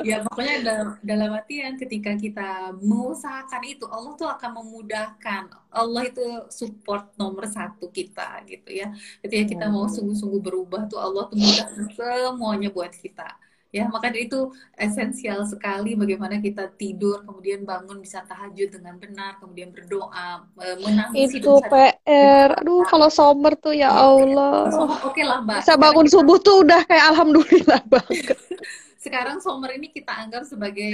ya pokoknya dalam, dalam artian ketika kita mengusahakan itu Allah tuh akan memudahkan. Allah itu support nomor satu kita gitu ya. Ketika kita mau hmm. sungguh-sungguh berubah tuh Allah tuh mudahkan semuanya buat kita ya. Maka itu esensial sekali bagaimana kita tidur kemudian bangun bisa tahajud dengan benar kemudian berdoa menangis itu PR aduh kalau sommer tuh ya Allah. oke okay lah mbak. Bisa bangun subuh tuh udah kayak alhamdulillah banget sekarang summer ini kita anggap sebagai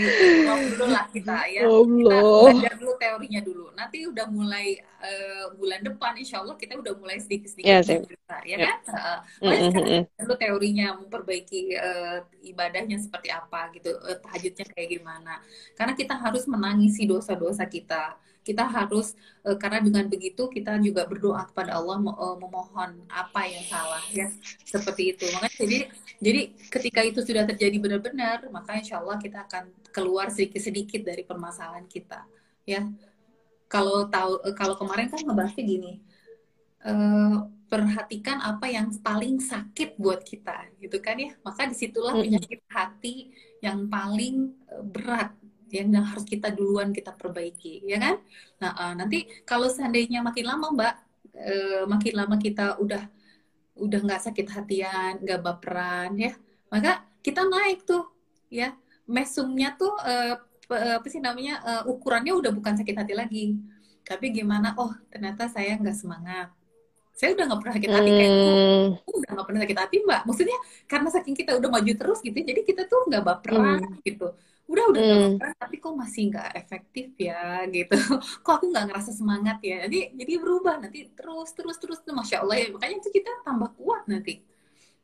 dulu lah kita ya. Allah. Kita belajar dulu teorinya dulu. Nanti udah mulai uh, bulan depan insya Allah kita udah mulai sedikit-sedikit ya, ya kan? Uh, mm -hmm. lu teorinya memperbaiki uh, ibadahnya seperti apa gitu, uh, tahajudnya kayak gimana? Karena kita harus menangisi dosa-dosa kita kita harus uh, karena dengan begitu kita juga berdoa kepada Allah uh, memohon apa yang salah ya. Seperti itu. Makanya jadi jadi ketika itu sudah terjadi benar-benar maka insya Allah kita akan keluar sedikit-sedikit dari permasalahan kita ya. Kalau tahu uh, kalau kemarin kan ngebahasnya gini uh, perhatikan apa yang paling sakit buat kita gitu kan ya. Maka di situlah penyakit hati yang paling berat yang harus kita duluan kita perbaiki ya kan? Nah uh, nanti kalau seandainya makin lama mbak uh, makin lama kita udah udah nggak sakit hatian nggak baperan ya maka kita naik tuh ya. Mesumnya tuh uh, apa sih namanya uh, ukurannya udah bukan sakit hati lagi. Tapi gimana oh ternyata saya nggak semangat. Saya udah nggak pernah sakit hati kayak gitu udah nggak pernah sakit hati mbak. Maksudnya karena saking kita udah maju terus gitu jadi kita tuh nggak baperan hmm. gitu udah udah hmm. tapi kok masih nggak efektif ya? Gitu. Kok aku nggak ngerasa semangat ya? Jadi jadi berubah nanti terus terus terus tuh masya allah ya makanya itu kita tambah kuat nanti.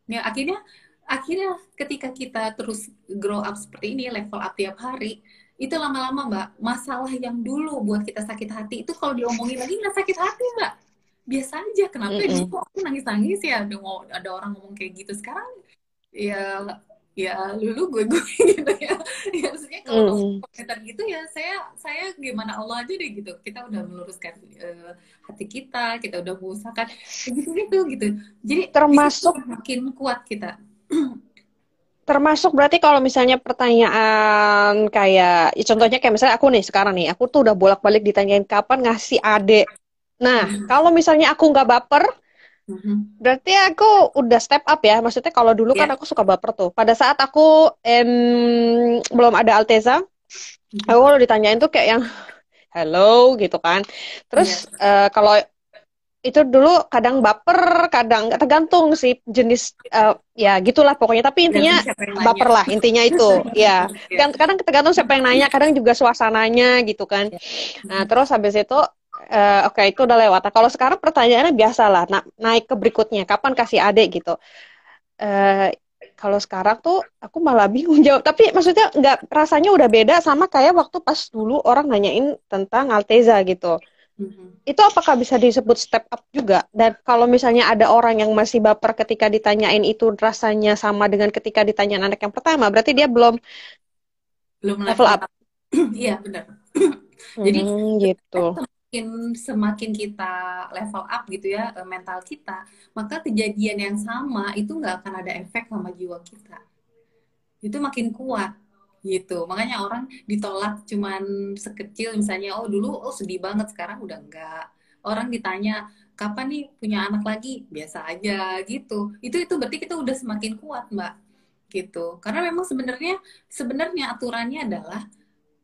Ya akhirnya akhirnya ketika kita terus grow up seperti ini level up tiap hari itu lama-lama mbak masalah yang dulu buat kita sakit hati itu kalau diomongin lagi nggak sakit hati mbak. Biasa aja kenapa mm -hmm. aku nangis nangis ya? Ada ada orang ngomong kayak gitu. Sekarang ya ya lulu gue gue gitu ya ya maksudnya kalau mm. komentar gitu ya saya saya gimana Allah aja deh gitu kita udah meluruskan uh, hati kita kita udah mengusahakan gitu gitu gitu jadi termasuk makin kuat kita termasuk berarti kalau misalnya pertanyaan kayak ya contohnya kayak misalnya aku nih sekarang nih aku tuh udah bolak-balik ditanyain kapan ngasih adek nah hmm. kalau misalnya aku nggak baper. Berarti aku udah step up ya. Maksudnya kalau dulu yeah. kan iya. aku suka baper tuh. Pada saat aku em, belum ada Alteza, mm-hmm. aku kalau ditanyain tuh kayak yang hello gitu kan. Terus yeah. uh, kalau itu dulu kadang baper, kadang tergantung sih jenis uh, ya gitulah pokoknya. Tapi intinya baper lah intinya itu. ya. Kadang tergantung siapa yang nanya, kadang juga suasananya gitu kan. Iya. Nah, terus habis itu uh, oke okay, itu udah lewat. Nah, kalau sekarang pertanyaannya biasa lah, na naik ke berikutnya, kapan kasih adik gitu. Uh, kalau sekarang tuh aku malah bingung jawab. Tapi maksudnya nggak rasanya udah beda sama kayak waktu pas dulu orang nanyain tentang Alteza gitu. Mm-hmm. Itu apakah bisa disebut step up juga? Dan kalau misalnya ada orang yang masih baper ketika ditanyain itu rasanya sama dengan ketika ditanyain anak yang pertama, berarti dia belum belum level, up. Iya benar. Jadi hmm, gitu semakin semakin kita level up gitu ya eh, mental kita, maka kejadian yang sama itu nggak akan ada efek sama jiwa kita. Itu makin kuat gitu. Makanya orang ditolak cuman sekecil misalnya oh dulu oh sedih banget sekarang udah enggak. Orang ditanya kapan nih punya anak lagi? Biasa aja gitu. Itu itu berarti kita udah semakin kuat, Mbak. Gitu. Karena memang sebenarnya sebenarnya aturannya adalah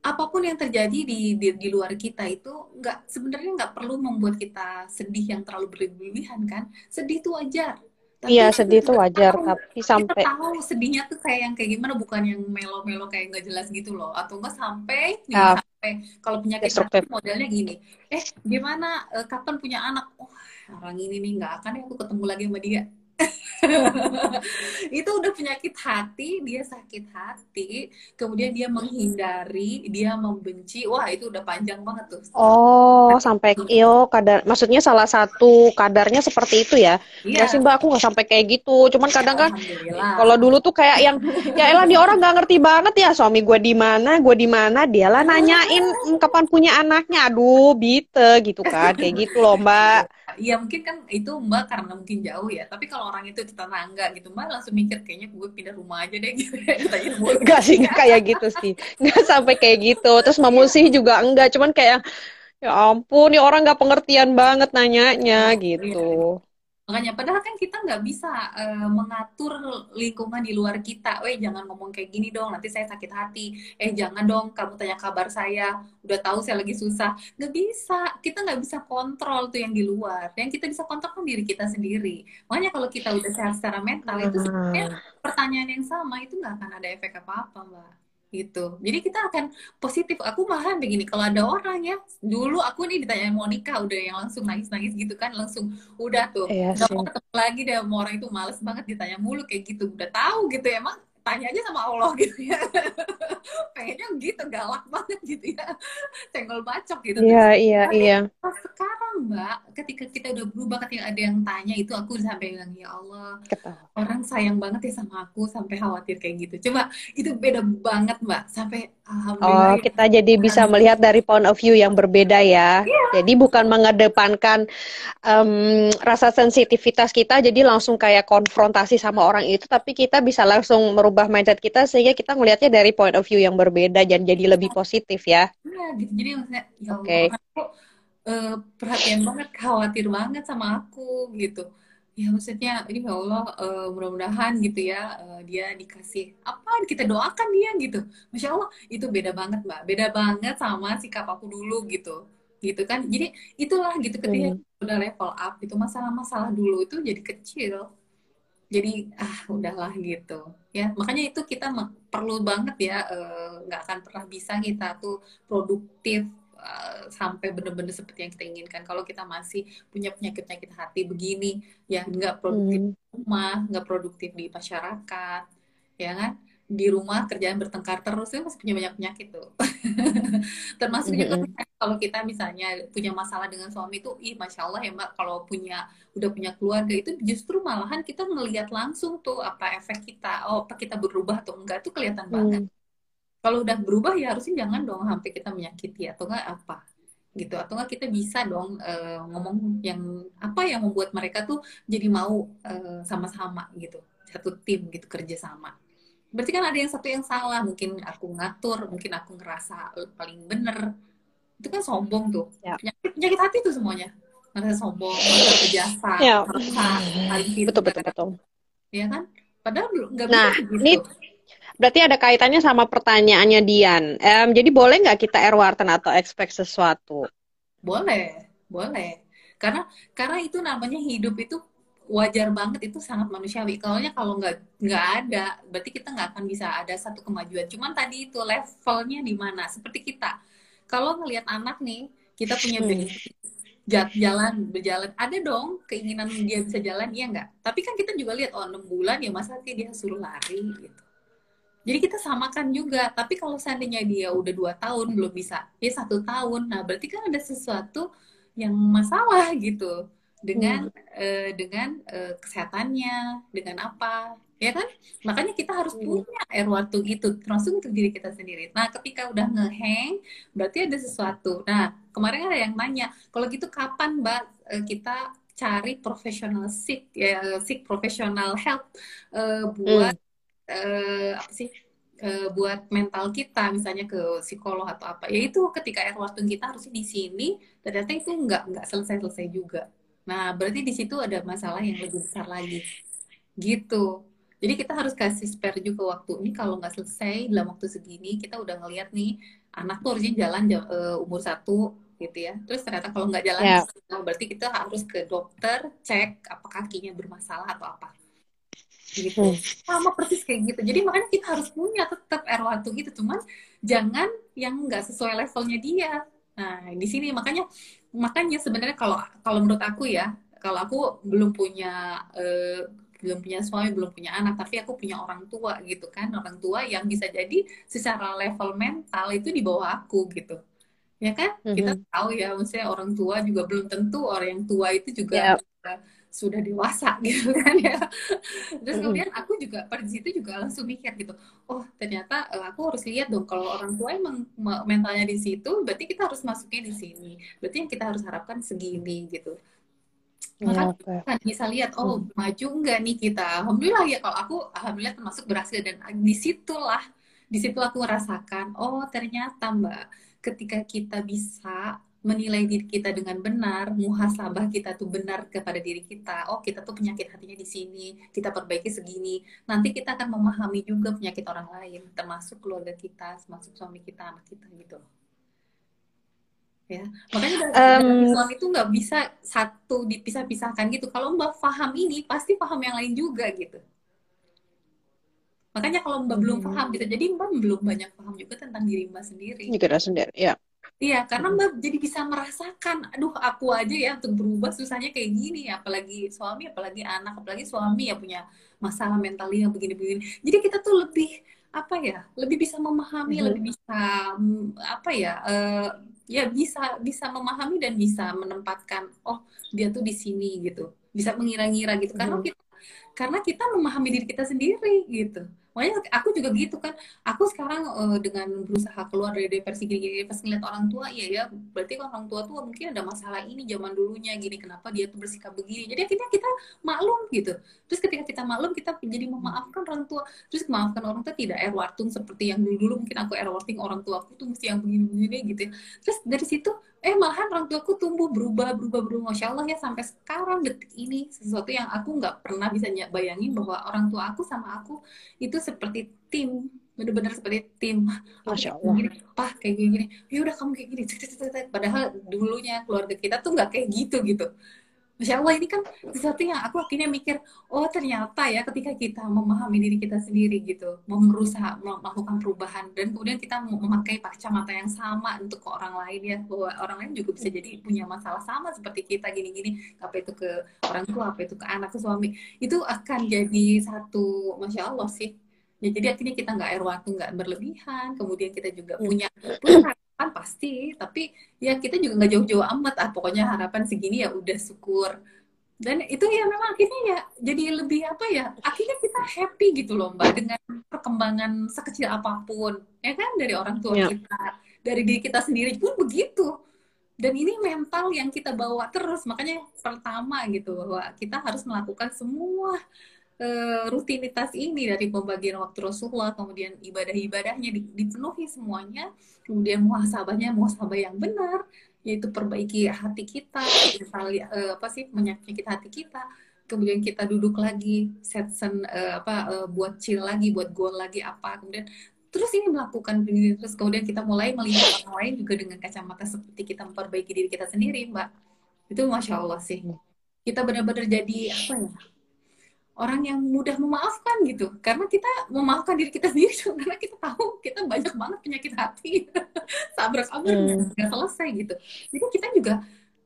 apa pun yang terjadi di, di di luar kita itu nggak sebenarnya nggak perlu membuat kita sedih yang terlalu berlebihan kan? Sedih itu wajar. Tapi iya sedih itu wajar tahu, tapi sampai kita tahu sedihnya tuh kayak yang kayak gimana bukan yang melo-melo kayak nggak jelas gitu loh. Atau enggak sampai nih, uh, sampai kalau penyakit hati modelnya gini. Eh gimana uh, kapan punya anak? Oh orang ini nih nggak akan ya aku ketemu lagi sama dia itu udah penyakit hati, dia sakit hati, kemudian dia menghindari, dia membenci. Wah, itu udah panjang banget tuh. Oh, sampai iyo kadar maksudnya salah satu kadarnya seperti itu ya. Ya sih Mbak, aku nggak sampai kayak gitu. Cuman kadang kan kalau dulu tuh kayak yang ya elah nih orang nggak ngerti banget ya suami gue di mana, gue di mana, dialah nanyain mm, kapan punya anaknya. Aduh, bite gitu kan. Kayak gitu loh, Mbak. Iya, mungkin kan itu Mbak karena mungkin jauh ya. Tapi kalau orang itu tetangga gitu mbak langsung mikir kayaknya gue pindah rumah aja deh. Gitu enggak sih enggak kayak gitu sih. Enggak sampai kayak gitu. Terus mamusi juga enggak cuman kayak ya ampun nih orang nggak pengertian banget nanyanya gitu makanya padahal kan kita nggak bisa uh, mengatur lingkungan di luar kita, eh jangan ngomong kayak gini dong, nanti saya sakit hati, eh jangan dong kamu tanya kabar saya, udah tahu saya lagi susah, nggak bisa, kita nggak bisa kontrol tuh yang di luar, yang kita bisa kontrol kan diri kita sendiri, makanya kalau kita udah sehat secara mental itu sebenarnya pertanyaan yang sama itu nggak akan ada efek apa apa mbak. Gitu. Jadi kita akan positif. Aku malahan begini, kalau ada orang ya, dulu aku nih ditanya mau nikah, udah yang langsung nangis-nangis gitu kan, langsung udah tuh, iya nggak mau ketemu lagi deh sama orang itu males banget ditanya mulu kayak gitu. Udah tahu gitu emang tanya aja sama Allah gitu ya. Pengennya gitu galak banget gitu ya. Senggol bacok gitu. Iya iya iya. sekarang mbak ketika kita udah berubah ketika ada yang tanya itu aku sampai bilang ya Allah Ketawa. orang sayang banget ya sama aku sampai khawatir kayak gitu. Coba itu beda banget mbak. Sampai Oh, kita jadi bisa melihat dari point of view yang berbeda ya. Yeah. Jadi bukan mengedepankan um, rasa sensitivitas kita, jadi langsung kayak konfrontasi sama orang itu, tapi kita bisa langsung merubah mindset kita sehingga kita melihatnya dari point of view yang berbeda dan jadi lebih positif ya. Iya, gitu. Jadi maksudnya, ya okay. aku uh, perhatian banget, khawatir banget sama aku gitu ya maksudnya ini ya Allah uh, mudah-mudahan gitu ya uh, dia dikasih apa kita doakan dia gitu masya Allah itu beda banget mbak beda banget sama sikap aku dulu gitu gitu kan jadi itulah gitu ketika hmm. udah level up itu masalah-masalah dulu itu jadi kecil jadi ah udahlah gitu ya makanya itu kita perlu banget ya eh, nggak uh, akan pernah bisa kita tuh produktif Eh, sampai benar-benar seperti yang kita inginkan. Kalau kita masih punya penyakit-penyakit hati begini, ya nggak produktif hmm. di rumah, nggak produktif di masyarakat, ya kan? Di rumah kerjaan bertengkar terus, itu masih punya banyak penyakit tuh. Termasuk hmm. juga kalau kita misalnya punya masalah dengan suami itu, ih masya Allah ya mbak, kalau punya udah punya keluarga itu justru malahan kita ngelihat langsung tuh apa efek kita, oh apa kita berubah atau enggak tuh kelihatan hmm. banget kalau udah berubah ya harusnya jangan dong sampai kita menyakiti atau enggak apa gitu atau enggak kita bisa dong uh, ngomong yang apa yang membuat mereka tuh jadi mau uh, sama-sama gitu satu tim gitu kerja sama berarti kan ada yang satu yang salah mungkin aku ngatur mungkin aku ngerasa paling bener itu kan sombong tuh ya. penyakit, penyakit hati tuh semuanya ngerasa sombong ngerasa berjasa ya. paling betul betul betul ya kan padahal nggak nah, bisa gitu. ini Berarti ada kaitannya sama pertanyaannya Dian. Um, jadi boleh nggak kita Erwarten atau expect sesuatu? Boleh, boleh. Karena karena itu namanya hidup itu wajar banget itu sangat manusiawi. Kalau kalau nggak nggak ada, berarti kita nggak akan bisa ada satu kemajuan. Cuman tadi itu levelnya di mana? Seperti kita, kalau ngelihat anak nih, kita punya hmm. jalan berjalan ada dong keinginan dia bisa jalan iya nggak tapi kan kita juga lihat oh enam bulan ya masa dia suruh lari gitu jadi kita samakan juga. Tapi kalau seandainya dia udah dua tahun belum bisa, ya satu tahun. Nah berarti kan ada sesuatu yang masalah gitu dengan hmm. uh, dengan uh, kesehatannya, dengan apa, ya kan? Makanya kita harus hmm. punya air waktu gitu, termasuk untuk diri kita sendiri. Nah ketika udah ngeheng, berarti ada sesuatu. Nah kemarin ada yang nanya, kalau gitu kapan mbak uh, kita cari profesional sick ya sick profesional help uh, buat hmm uh, apa sih uh, buat mental kita misalnya ke psikolog atau apa ya itu ketika air waktu kita harusnya di sini ternyata itu nggak nggak selesai selesai juga nah berarti di situ ada masalah yang lebih besar lagi. Gitu. Jadi kita harus kasih spare juga waktu. Ini kalau nggak selesai dalam waktu segini kita udah ngeliat nih anak tuh harusnya jalan uh, umur satu gitu ya. Terus ternyata kalau nggak jalan yeah. berarti kita harus ke dokter cek apa kakinya bermasalah atau apa. Gitu. Hmm. sama persis kayak gitu. Jadi makanya kita harus punya tetap R1 gitu. Cuman jangan yang nggak sesuai levelnya dia. Nah di sini makanya makanya sebenarnya kalau kalau menurut aku ya kalau aku belum punya uh, belum punya suami belum punya anak tapi aku punya orang tua gitu kan orang tua yang bisa jadi secara level mental itu di bawah aku gitu. Ya kan? Mm -hmm. kita tahu ya maksudnya orang tua juga belum tentu orang yang tua itu juga yeah sudah dewasa gitu kan ya. Terus kemudian aku juga pada situ juga langsung mikir gitu oh ternyata uh, aku harus lihat dong kalau orang tua emang mentalnya di situ berarti kita harus masuknya di sini. Berarti yang kita harus harapkan segini gitu. Maka ya, kan bisa lihat oh hmm. maju nggak nih kita? Alhamdulillah ya kalau aku alhamdulillah termasuk berhasil. Dan di situlah di situ aku merasakan oh ternyata mbak ketika kita bisa menilai diri kita dengan benar, muhasabah kita tuh benar kepada diri kita. Oh, kita tuh penyakit hatinya di sini, kita perbaiki segini. Nanti kita akan memahami juga penyakit orang lain, termasuk keluarga kita, termasuk suami kita, anak kita gitu. Ya, makanya dari um, Islam itu nggak bisa satu dipisah-pisahkan gitu. Kalau mbak paham ini, pasti paham yang lain juga gitu. makanya kalau mbak belum hmm. paham gitu jadi mbak belum banyak paham juga tentang diri mbak sendiri juga sendiri ya Iya, karena Mbak jadi bisa merasakan, aduh aku aja ya untuk berubah susahnya kayak gini, apalagi suami, apalagi anak, apalagi suami ya punya masalah mental yang begini-begini. Jadi kita tuh lebih apa ya, lebih bisa memahami, mm -hmm. lebih bisa apa ya, uh, ya bisa bisa memahami dan bisa menempatkan, oh dia tuh di sini gitu, bisa mengira-ngira gitu. Mm -hmm. Karena kita karena kita memahami diri kita sendiri gitu makanya aku juga gitu kan aku sekarang uh, dengan berusaha keluar dari depresi gini-gini pas ngeliat orang tua iya ya berarti orang tua tuh mungkin ada masalah ini zaman dulunya gini kenapa dia tuh bersikap begini. Jadi akhirnya kita maklum gitu. Terus ketika kita maklum kita jadi memaafkan orang tua. Terus memaafkan orang tua tidak air wartung seperti yang dulu-dulu mungkin aku air warting orang tua aku tuh mesti yang begini-begini gitu ya. terus dari situ eh malahan orang tuaku tumbuh berubah berubah berubah. Masya Allah ya sampai sekarang detik ini sesuatu yang aku nggak pernah bisa bayangin bahwa orang tua aku sama aku itu seperti tim. Bener-bener seperti tim. Masya Allah gini, pah kayak gini, gini. ya udah kamu kayak gini. Padahal dulunya keluarga kita tuh nggak kayak gitu gitu Masya Allah ini kan sesuatu yang aku akhirnya mikir, oh ternyata ya ketika kita memahami diri kita sendiri gitu, berusaha melakukan perubahan dan kemudian kita memakai kacamata yang sama untuk ke orang lain ya, bahwa orang lain juga bisa jadi punya masalah sama seperti kita gini-gini, apa itu ke orang tua, apa itu ke anak, ke suami, itu akan jadi satu, Masya Allah sih. Ya, jadi akhirnya kita nggak air waktu nggak berlebihan, kemudian kita juga punya, punya kan pasti tapi ya kita juga nggak jauh-jauh amat. Ah pokoknya harapan segini ya udah syukur. Dan itu ya memang akhirnya ya jadi lebih apa ya akhirnya kita happy gitu loh mbak dengan perkembangan sekecil apa pun ya kan? Dari orang tua ya. kita dari diri kita sendiri pun begitu. Dan ini mental yang kita bawa terus. Makanya pertama gitu bahwa kita harus melakukan semua uh, rutinitas ini dari pembagian waktu Rasulullah, kemudian ibadah-ibadahnya dipenuhi semuanya, kemudian muhasabahnya muhasabah yang benar, yaitu perbaiki hati kita, misalnya uh, apa sih menyakiti hati kita, kemudian kita duduk lagi, setsen uh, apa uh, buat chill lagi, buat goal lagi apa, kemudian terus ini melakukan terus kemudian kita mulai melihat orang lain juga dengan kacamata seperti kita memperbaiki diri kita sendiri, mbak. Itu masya Allah sih. Kita benar-benar jadi apa ya? Orang yang mudah memaafkan gitu. Karena kita memaafkan diri kita sendiri karena kita tahu kita banyak banget penyakit hati. Sabar sabar hmm. nggak selesai gitu. Jadi kita juga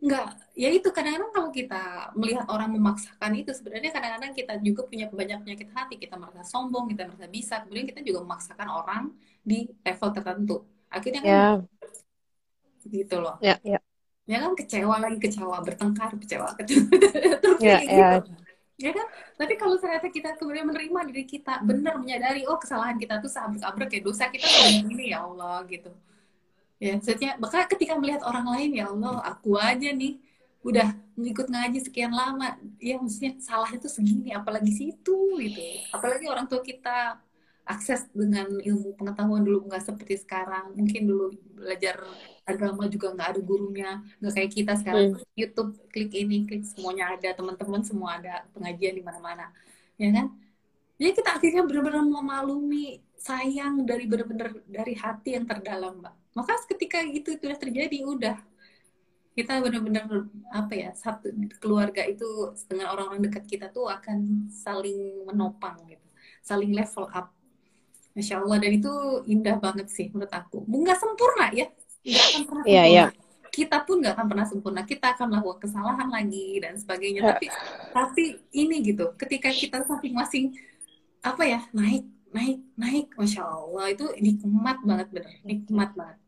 nggak ya itu kadang-kadang kalau kita melihat orang memaksakan itu sebenarnya kadang-kadang kita juga punya banyak penyakit hati. Kita merasa sombong kita merasa bisa. Kemudian kita juga memaksakan orang di level tertentu. Akhirnya kan yeah. gitu loh. Ya yeah, yeah. ya kan kecewa lagi kecewa bertengkar kecewa kecewa. Terus yeah, kayak yeah. gitu ya kan? Tapi kalau ternyata kita kemudian menerima diri kita benar menyadari oh kesalahan kita tuh sabrek-abrek ya dosa kita ini ya Allah gitu. Ya maksudnya bahkan ketika melihat orang lain ya Allah aku aja nih udah ngikut ngaji sekian lama ya maksudnya salah itu segini apalagi situ gitu. Apalagi orang tua kita akses dengan ilmu pengetahuan dulu nggak seperti sekarang. Mungkin dulu belajar agama juga nggak ada gurunya nggak kayak kita sekarang. Hmm. YouTube klik ini klik semuanya ada. Teman-teman semua ada pengajian di mana-mana. Ya kan? Jadi kita akhirnya benar-benar memaklumi sayang dari benar-benar dari hati yang terdalam mbak. Maka ketika itu sudah terjadi udah. Kita benar-benar apa ya satu keluarga itu dengan orang-orang dekat kita tuh akan saling menopang gitu. Saling level up. Masya Allah. Dan itu indah banget sih menurut aku. Nggak sempurna ya, nggak akan pernah yeah, sempurna. Yeah. Kita pun nggak akan pernah sempurna. Kita akan melakukan kesalahan lagi dan sebagainya. Tapi tapi ini gitu, ketika kita masing-masing apa ya naik naik naik, masya Allah itu nikmat banget bener, nikmat banget.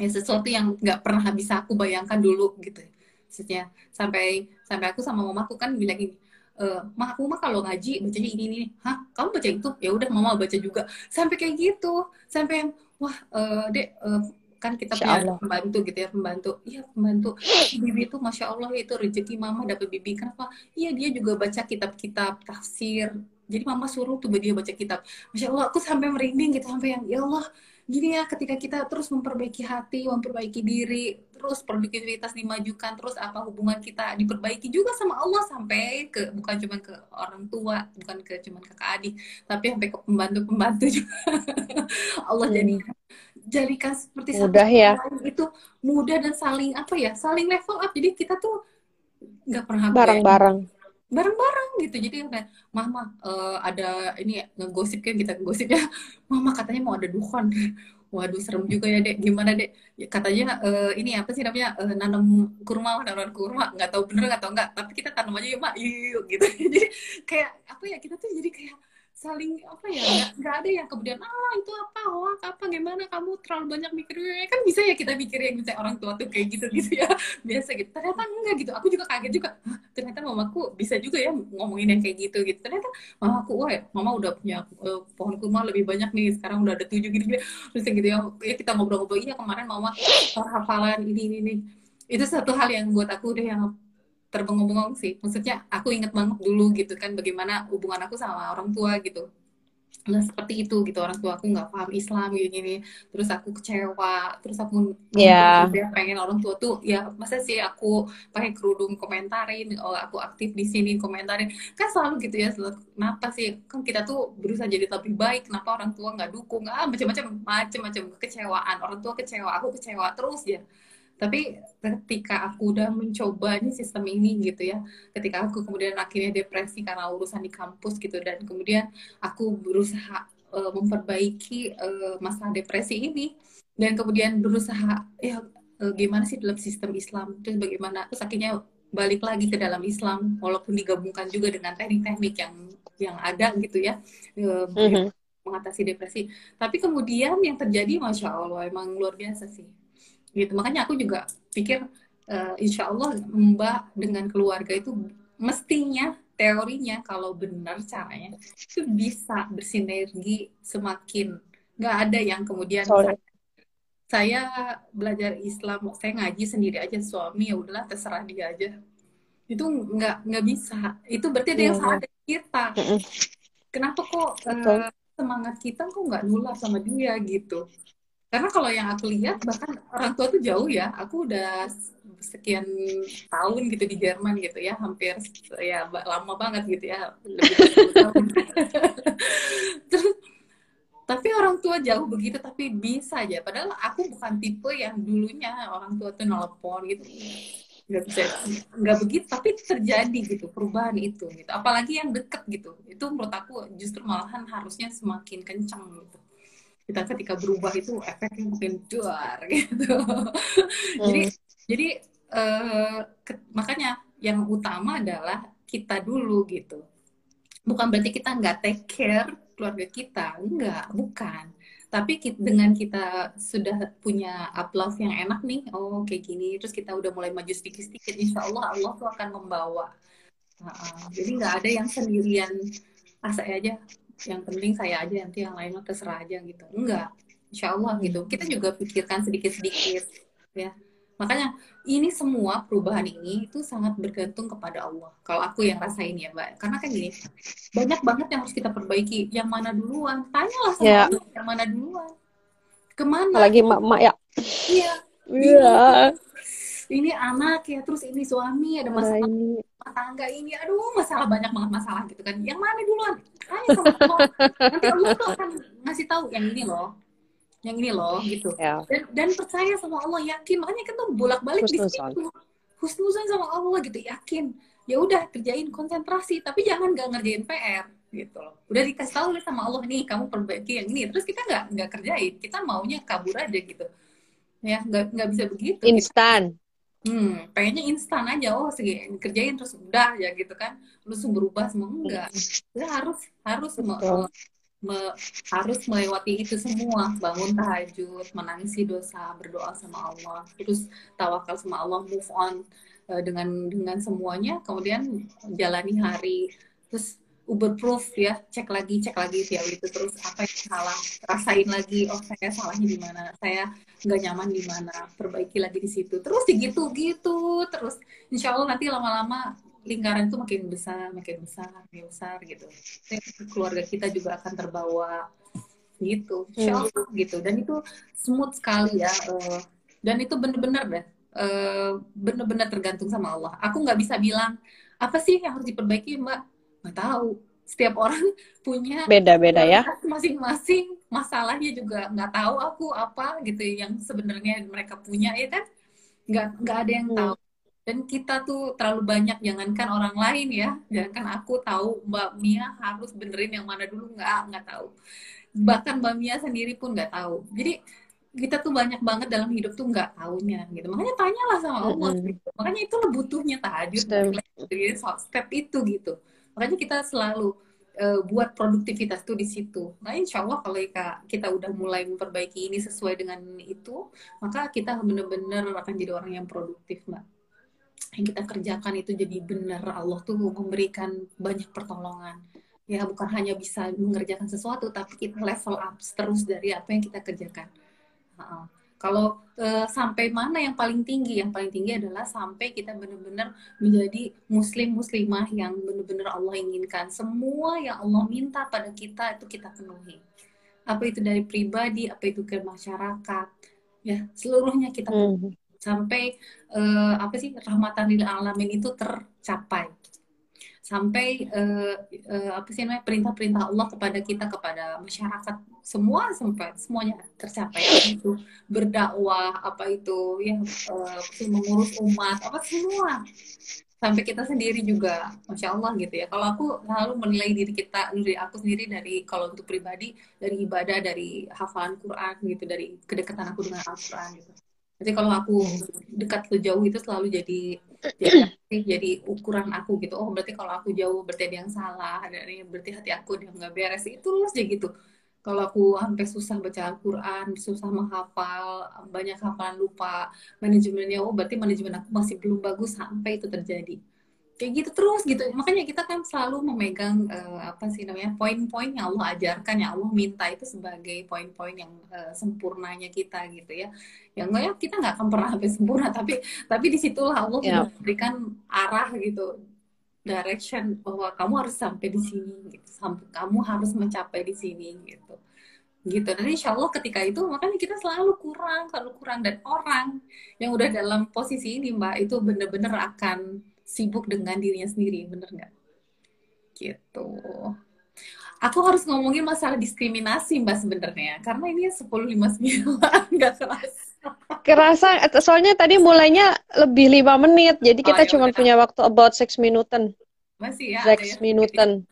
Ya sesuatu yang nggak pernah bisa aku bayangkan dulu gitu. Maksudnya sampai sampai aku sama mamaku kan bilang gini, uh, mah aku mah kalau ngaji bacanya ini ini hah kamu baca itu ya udah mama baca juga sampai kayak gitu sampai yang wah uh, dek uh, kan kita punya Allah. pembantu gitu ya pembantu. Iya pembantu. Bibi itu masya Allah itu rezeki mama dapat bibi. Kenapa? Iya dia juga baca kitab-kitab tafsir. Jadi mama suruh tuh dia baca kitab. Masya Allah aku sampai merinding gitu sampai yang ya Allah gini ya ketika kita terus memperbaiki hati memperbaiki diri terus produktivitas dimajukan terus apa hubungan kita diperbaiki juga sama Allah sampai ke bukan cuma ke orang tua bukan ke cuma ke adik tapi sampai ke pembantu pembantu juga. Allah hmm. jadi jadikan seperti mudah ya. itu mudah dan saling apa ya saling level up. Jadi kita tuh nggak pernah bareng-bareng. Bareng-bareng gitu. Jadi kayak mama uh, ada ini ngegosip kan kita ngegosipnya. Mama katanya mau ada dukhon waduh serem juga ya dek. Gimana dek? Ya, katanya uh, ini apa sih namanya uh, nanam kurma nanam kurma. Nggak tahu bener nggak tahu nggak tapi kita tanam aja yuk mak. Yuk gitu. Jadi kayak apa ya kita tuh jadi kayak saling apa ya nggak ada yang kemudian ah itu apa? Hoax apa? Gimana? Kamu terlalu banyak mikir. Kan bisa ya kita mikir yang misalnya orang tua tuh kayak gitu gitu ya. Biasa gitu. Ternyata enggak gitu. Aku juga kaget juga. Ternyata mamaku bisa juga ya ngomongin yang kayak gitu gitu. Ternyata mamaku wah mama udah punya uh, pohon kurma lebih banyak nih. Sekarang udah ada tujuh gitu, gitu. terus gitu ya, ya kita ngobrol-ngobrol iya kemarin mama hafalan ini ini ini. Itu satu hal yang buat aku udah yang terbengong-bengong sih. Maksudnya aku inget banget dulu gitu kan bagaimana hubungan aku sama orang tua gitu. Nah seperti itu gitu orang tua aku nggak paham Islam gini gini terus aku kecewa terus aku yeah. pengen orang tua tuh ya masa sih aku pakai kerudung komentarin oh aku aktif di sini komentarin kan selalu gitu ya selalu kenapa sih kan kita tuh berusaha jadi lebih baik kenapa orang tua nggak dukung ah macam-macam macam-macam kekecewaan orang tua kecewa aku kecewa terus ya tapi ketika aku udah mencoba nih sistem ini gitu ya ketika aku kemudian akhirnya depresi karena urusan di kampus gitu dan kemudian aku berusaha uh, memperbaiki uh, masalah depresi ini dan kemudian berusaha ya uh, gimana sih dalam sistem Islam terus bagaimana terus akhirnya balik lagi ke dalam Islam walaupun digabungkan juga dengan teknik-teknik yang yang ada gitu ya uh, mm -hmm. mengatasi depresi tapi kemudian yang terjadi masya Allah emang luar biasa sih gitu. Makanya aku juga pikir uh, insya Allah Mbak dengan keluarga itu mestinya teorinya kalau benar caranya itu bisa bersinergi semakin. Nggak ada yang kemudian saya, saya belajar Islam saya ngaji sendiri aja suami ya udahlah terserah dia aja. Itu nggak nggak bisa. Itu berarti ada yang iya, salah iya. dari kita. Kenapa kok uh, semangat kita kok nggak nular sama dia gitu karena kalau yang aku lihat bahkan orang tua tuh jauh ya. Aku udah sekian tahun gitu di Jerman gitu ya. Hampir ya lama banget gitu ya. Terus tapi orang tua jauh begitu tapi bisa aja. Padahal aku bukan tipe yang dulunya orang tua tuh nelpon gitu. Nggak bisa nggak begitu tapi terjadi gitu perubahan itu gitu. Apalagi yang deket gitu. Itu menurut aku justru malahan harusnya semakin kencang gitu kita ketika berubah itu efeknya mungkin duar gitu. Hmm. jadi jadi uh, ke, makanya yang utama adalah kita dulu gitu. Bukan berarti kita nggak take care keluarga kita enggak bukan. Tapi kita, dengan kita sudah punya upload yang enak nih oh kayak gini terus kita udah mulai maju sedikit-sedikit insya Allah Allah tuh akan membawa. Uh, jadi nggak ada yang sendirian. Ah saya aja yang penting saya aja nanti yang lain mah terserah aja gitu. Enggak insya Allah gitu. Kita juga pikirkan sedikit-sedikit ya. Makanya ini semua perubahan ini itu sangat bergantung kepada Allah. Kalau aku yang rasain ya mbak. Karena kan gini banyak banget yang harus kita perbaiki. Yang mana duluan? Tanyalah sama yeah. Allah yang mana duluan? Ke mana? Lagi mak-mak ya. Iya. Iya. yeah. Ini anak ya terus ini suami ada masalah ini. rumah tangga ini. Aduh masalah banyak banget masalah gitu kan. Yang mana duluan tanya sama Allah nanti Allah tuh akan ngasih tahu yang ini loh. Yang ini loh gitu. Yeah. dan, dan percaya sama Allah yakin. Makanya kan tuh bolak balik di situ. Husnuzan sama Allah gitu yakin. Ya udah kerjain konsentrasi tapi jangan gak ngerjain PR gitu loh. Udah dikasih tahu sama Allah nih kamu perbaiki yang ini. Terus kita nggak nggak kerjain. Kita maunya kabur aja gitu. Ya nggak nggak bisa begitu. Instan hmm pengennya instan aja. Oh segi kerjain terus udah ya gitu kan. Langsung berubah semua. Enggak. Ya harus harus me, me, harus melewati itu semua. Bangun tahajud menangisi dosa berdoa sama Allah terus tawakal sama Allah move on uh, dengan dengan semuanya. Kemudian jalani hari. Terus Uber proof ya cek lagi cek lagi ya itu terus apa yang salah rasain lagi oh saya salahnya di mana saya nggak nyaman di mana perbaiki lagi di situ. Terus gitu gitu terus insya Allah nanti lama-lama lingkaran itu makin besar makin besar makin besar gitu. Keluarga kita juga akan terbawa gitu. Insya hmm. Allah hmm. gitu. Dan itu smooth sekali ya uh, dan itu bener-bener deh uh, bener-bener tergantung sama Allah. Aku nggak bisa bilang apa sih yang harus diperbaiki mbak nggak tahu. Setiap orang punya beda-beda ya. masing-masing. Masalahnya juga nggak tahu aku apa gitu yang sebenarnya mereka punya ya kan? Nggak nggak ada yang hmm. tahu. Dan kita tuh terlalu banyak jangankan orang lain ya. Jangankan aku tahu Mbak Mia harus benerin yang mana dulu nggak nggak tahu. Bahkan Mbak Mia sendiri pun nggak tahu. Jadi kita tuh banyak banget dalam hidup tuh nggak taunya gitu. Makanya tanyalah sama Allah mm -hmm. gitu. makanya itu butuhnya tahajud step itu gitu makanya kita selalu uh, buat produktivitas tuh di situ. Nah, insya Allah kalau kita udah mulai memperbaiki ini sesuai dengan itu, maka kita benar-benar akan jadi orang yang produktif, mbak. Yang kita kerjakan itu jadi benar. Allah tuh memberikan banyak pertolongan. Ya, bukan hanya bisa mengerjakan sesuatu, tapi kita level up terus dari apa yang kita kerjakan. Uh, kalau uh, sampai mana yang paling tinggi? Yang paling tinggi adalah sampai kita benar-benar menjadi muslim muslimah yang benar-benar Allah inginkan. Semua yang Allah minta pada kita itu kita penuhi. Apa itu dari pribadi, apa itu ke masyarakat, ya seluruhnya kita penuhi. Hmm. Sampai uh, apa sih rahmatan lil alamin itu tercapai sampai uh, uh, apa sih namanya perintah-perintah Allah kepada kita kepada masyarakat semua sampai semuanya tercapai. Apa itu berdakwah apa itu yang uh, mengurus umat apa semua. Sampai kita sendiri juga masya Allah gitu ya. Kalau aku selalu menilai diri kita dari aku sendiri dari kalau untuk pribadi dari ibadah dari hafalan Quran gitu dari kedekatan aku dengan Al-Quran gitu. Jadi kalau aku dekat ke jauh itu selalu jadi jadi, jadi ukuran aku gitu. Oh berarti kalau aku jauh berarti ada yang salah, ada yang berarti hati aku dia nggak beres. Itu terus aja gitu. Kalau aku sampai susah baca Al-Quran, susah menghafal, banyak hafalan lupa, manajemennya, oh berarti manajemen aku masih belum bagus sampai itu terjadi kayak gitu terus gitu. Makanya kita kan selalu memegang uh, apa sih namanya poin-poin yang Allah ajarkan yang Allah minta itu sebagai poin-poin yang uh, sempurnanya kita gitu ya. Yang enggak ya kita nggak akan pernah sampai sempurna tapi tapi di situlah Allah yeah. memberikan arah gitu direction bahwa kamu harus sampai di sini gitu. Sampai kamu harus mencapai di sini gitu. Gitu. Dan insya Allah ketika itu makanya kita selalu kurang selalu kurang. Dan orang yang udah dalam posisi ini mbak itu bener-bener akan sibuk dengan dirinya sendiri, bener nggak? Gitu. Aku harus ngomongin masalah diskriminasi mbak sebenarnya, karena ini 10.59 nggak kerasa. Kerasa, soalnya tadi mulainya lebih lima menit, jadi kita oh, ya cuma punya waktu about six minutan. Masih ya. Six ya. minutan.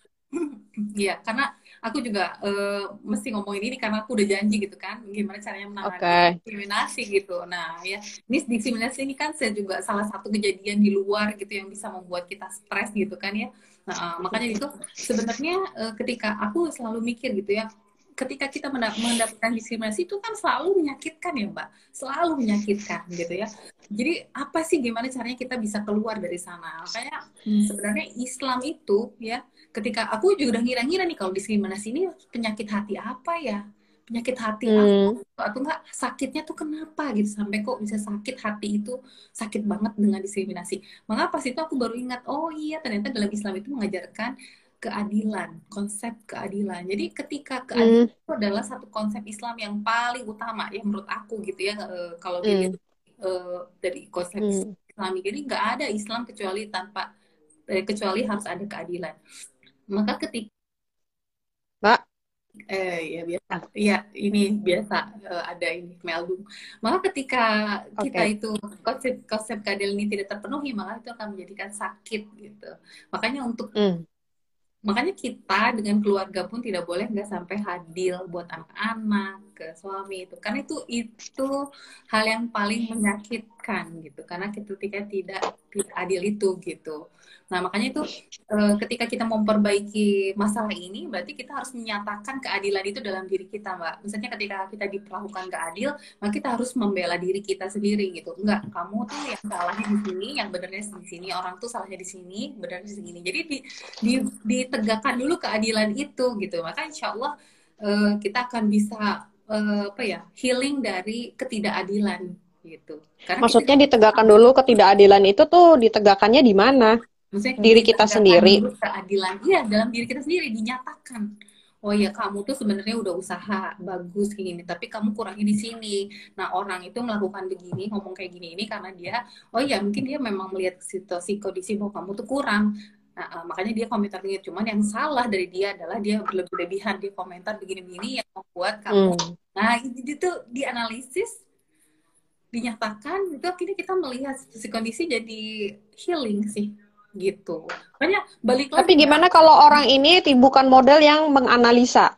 Iya, karena aku juga uh, mesti ngomongin ini karena aku udah janji gitu kan gimana caranya menangani okay. diskriminasi gitu. Nah ya ini diskriminasi ini kan saya juga salah satu kejadian di luar gitu yang bisa membuat kita stres gitu kan ya. Nah uh, makanya itu sebenarnya uh, ketika aku selalu mikir gitu ya ketika kita mendapatkan diskriminasi itu kan selalu menyakitkan ya mbak. Selalu menyakitkan gitu ya. Jadi apa sih gimana caranya kita bisa keluar dari sana? Makanya hmm. sebenarnya Islam itu ya ketika aku juga udah ngira-ngira nih kalau diskriminasi ini penyakit hati apa ya penyakit hati hmm. apa atau enggak sakitnya tuh kenapa gitu sampai kok bisa sakit hati itu sakit banget dengan diskriminasi maka pas itu aku baru ingat oh iya ternyata dalam Islam itu mengajarkan keadilan, konsep keadilan. Jadi ketika keadilan mm. itu adalah satu konsep Islam yang paling utama ya menurut aku gitu ya uh, kalau mm. uh, dari konsep mm. Islam. Jadi nggak ada Islam kecuali tanpa eh, kecuali harus ada keadilan. Maka ketika Mbak eh ya biasa. Ya ini biasa uh, ada ini meldung maka ketika okay. kita itu konsep konsep keadilan ini tidak terpenuhi maka itu akan menjadikan sakit gitu. Makanya untuk mm makanya kita dengan keluarga pun tidak boleh nggak sampai hadil buat anak-anak ke suami itu. Karena itu itu hal yang paling menyakitkan gitu. Karena ketika tidak tidak adil itu gitu Nah, makanya itu uh, ketika kita memperbaiki masalah ini, berarti kita harus menyatakan keadilan itu dalam diri kita, Mbak. Misalnya ketika kita diperlakukan gak adil, maka kita harus membela diri kita sendiri gitu. Enggak, kamu tuh yang salahnya di sini, yang benernya di sini, orang tuh salahnya di sini, benernya di sini. Jadi di, di, ditegakkan dulu keadilan itu gitu. Maka insya Allah uh, kita akan bisa uh, apa ya healing dari ketidakadilan gitu. Karena Maksudnya kita, ditegakkan dulu ketidakadilan itu tuh ditegakkannya di mana? Maksudnya diri kita sendiri. Keadilan, iya dalam diri kita sendiri dinyatakan. Oh ya kamu tuh sebenarnya udah usaha bagus kayak gini, tapi kamu kurangi di sini. Nah orang itu melakukan begini, ngomong kayak gini ini karena dia, oh ya mungkin dia memang melihat situasi kondisi bahwa kamu tuh kurang. Nah, uh, makanya dia komentar begini. Cuman yang salah dari dia adalah dia berlebihan dia komentar begini-begini yang membuat kamu. Hmm. Nah itu dianalisis dinyatakan itu akhirnya kita melihat si kondisi jadi healing sih gitu. Makanya balik lagi. Tapi gimana kalau orang ini bukan model yang menganalisa?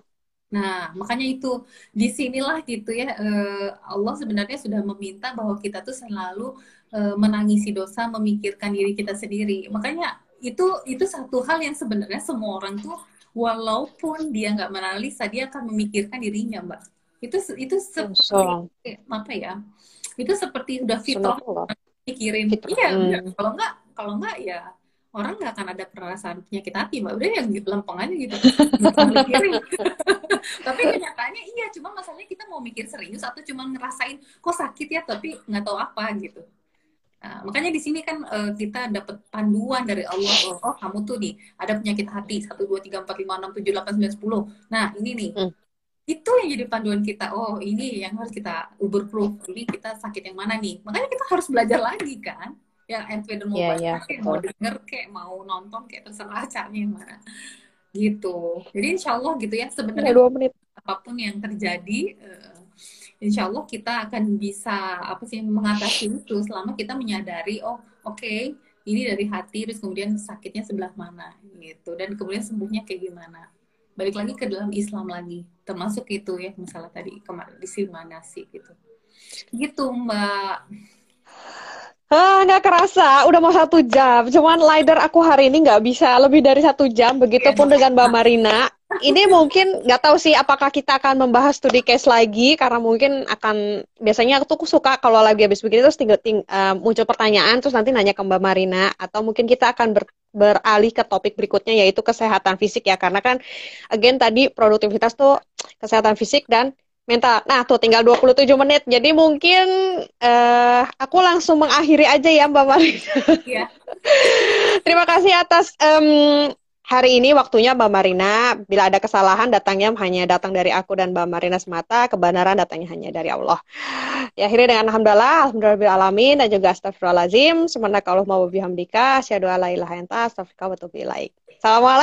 Nah, makanya itu di sinilah gitu ya uh, Allah sebenarnya sudah meminta bahwa kita tuh selalu uh, menangisi dosa, memikirkan diri kita sendiri. Makanya itu itu satu hal yang sebenarnya semua orang tuh walaupun dia nggak menganalisa, dia akan memikirkan dirinya, Mbak. Itu itu seperti apa ya? Itu seperti udah fitrah mikirin. Iya, hmm. kalau nggak kalau nggak ya orang nggak akan ada perasaan penyakit hati mbak. Udah yang lempeng aja gitu. Tapi kenyataannya iya cuma masalahnya kita mau mikir serius atau cuma ngerasain kok sakit ya tapi nggak tahu apa gitu. Nah, makanya di sini kan uh, kita dapat panduan dari Allah oh, oh kamu tuh nih ada penyakit hati satu dua tiga empat lima enam tujuh delapan sembilan sepuluh. Nah ini nih. Hmm. itu yang jadi panduan kita. Oh ini yang harus kita uber proof. Ini kita sakit yang mana nih? Makanya kita harus belajar lagi kan ya and whether mau yeah, baca yeah, kayak mau denger kayak mau nonton kayak terserah caranya yang mana gitu. Jadi insya Allah gitu ya sebenarnya dua menit. apa pun yang terjadi uh, insya Allah kita akan bisa apa sih mengatasi itu selama kita menyadari oh oke okay, ini dari hati terus kemudian sakitnya sebelah mana gitu. Dan kemudian sembuhnya kayak gimana. Balik lagi ke dalam Islam lagi termasuk itu ya masalah tadi kemarin disimulasi gitu. Gitu mbak Ah, nggak kerasa, udah mau satu jam. Cuman lider aku hari ini nggak bisa lebih dari satu jam. Begitupun dengan Mbak Marina. Ini mungkin nggak tahu sih apakah kita akan membahas studi case lagi karena mungkin akan biasanya aku tuh suka kalau lagi habis begini terus tinggal ting, uh, muncul pertanyaan terus nanti nanya ke Mbak Marina atau mungkin kita akan ber, beralih ke topik berikutnya yaitu kesehatan fisik ya karena kan again tadi produktivitas tuh kesehatan fisik dan mental. Nah, tuh tinggal 27 menit. Jadi mungkin uh, aku langsung mengakhiri aja ya Mbak Marina. Iya. Terima kasih atas um, hari ini waktunya Mbak Marina. Bila ada kesalahan datangnya hanya datang dari aku dan Mbak Marina semata, kebenaran datangnya hanya dari Allah. Ya akhirnya dengan alhamdulillah, alhamdulillah alamin dan juga astagfirullahalazim. Semoga kalau mau bihamdika, syahadu ala ilaha enta, astagfirullah wa Assalamualaikum.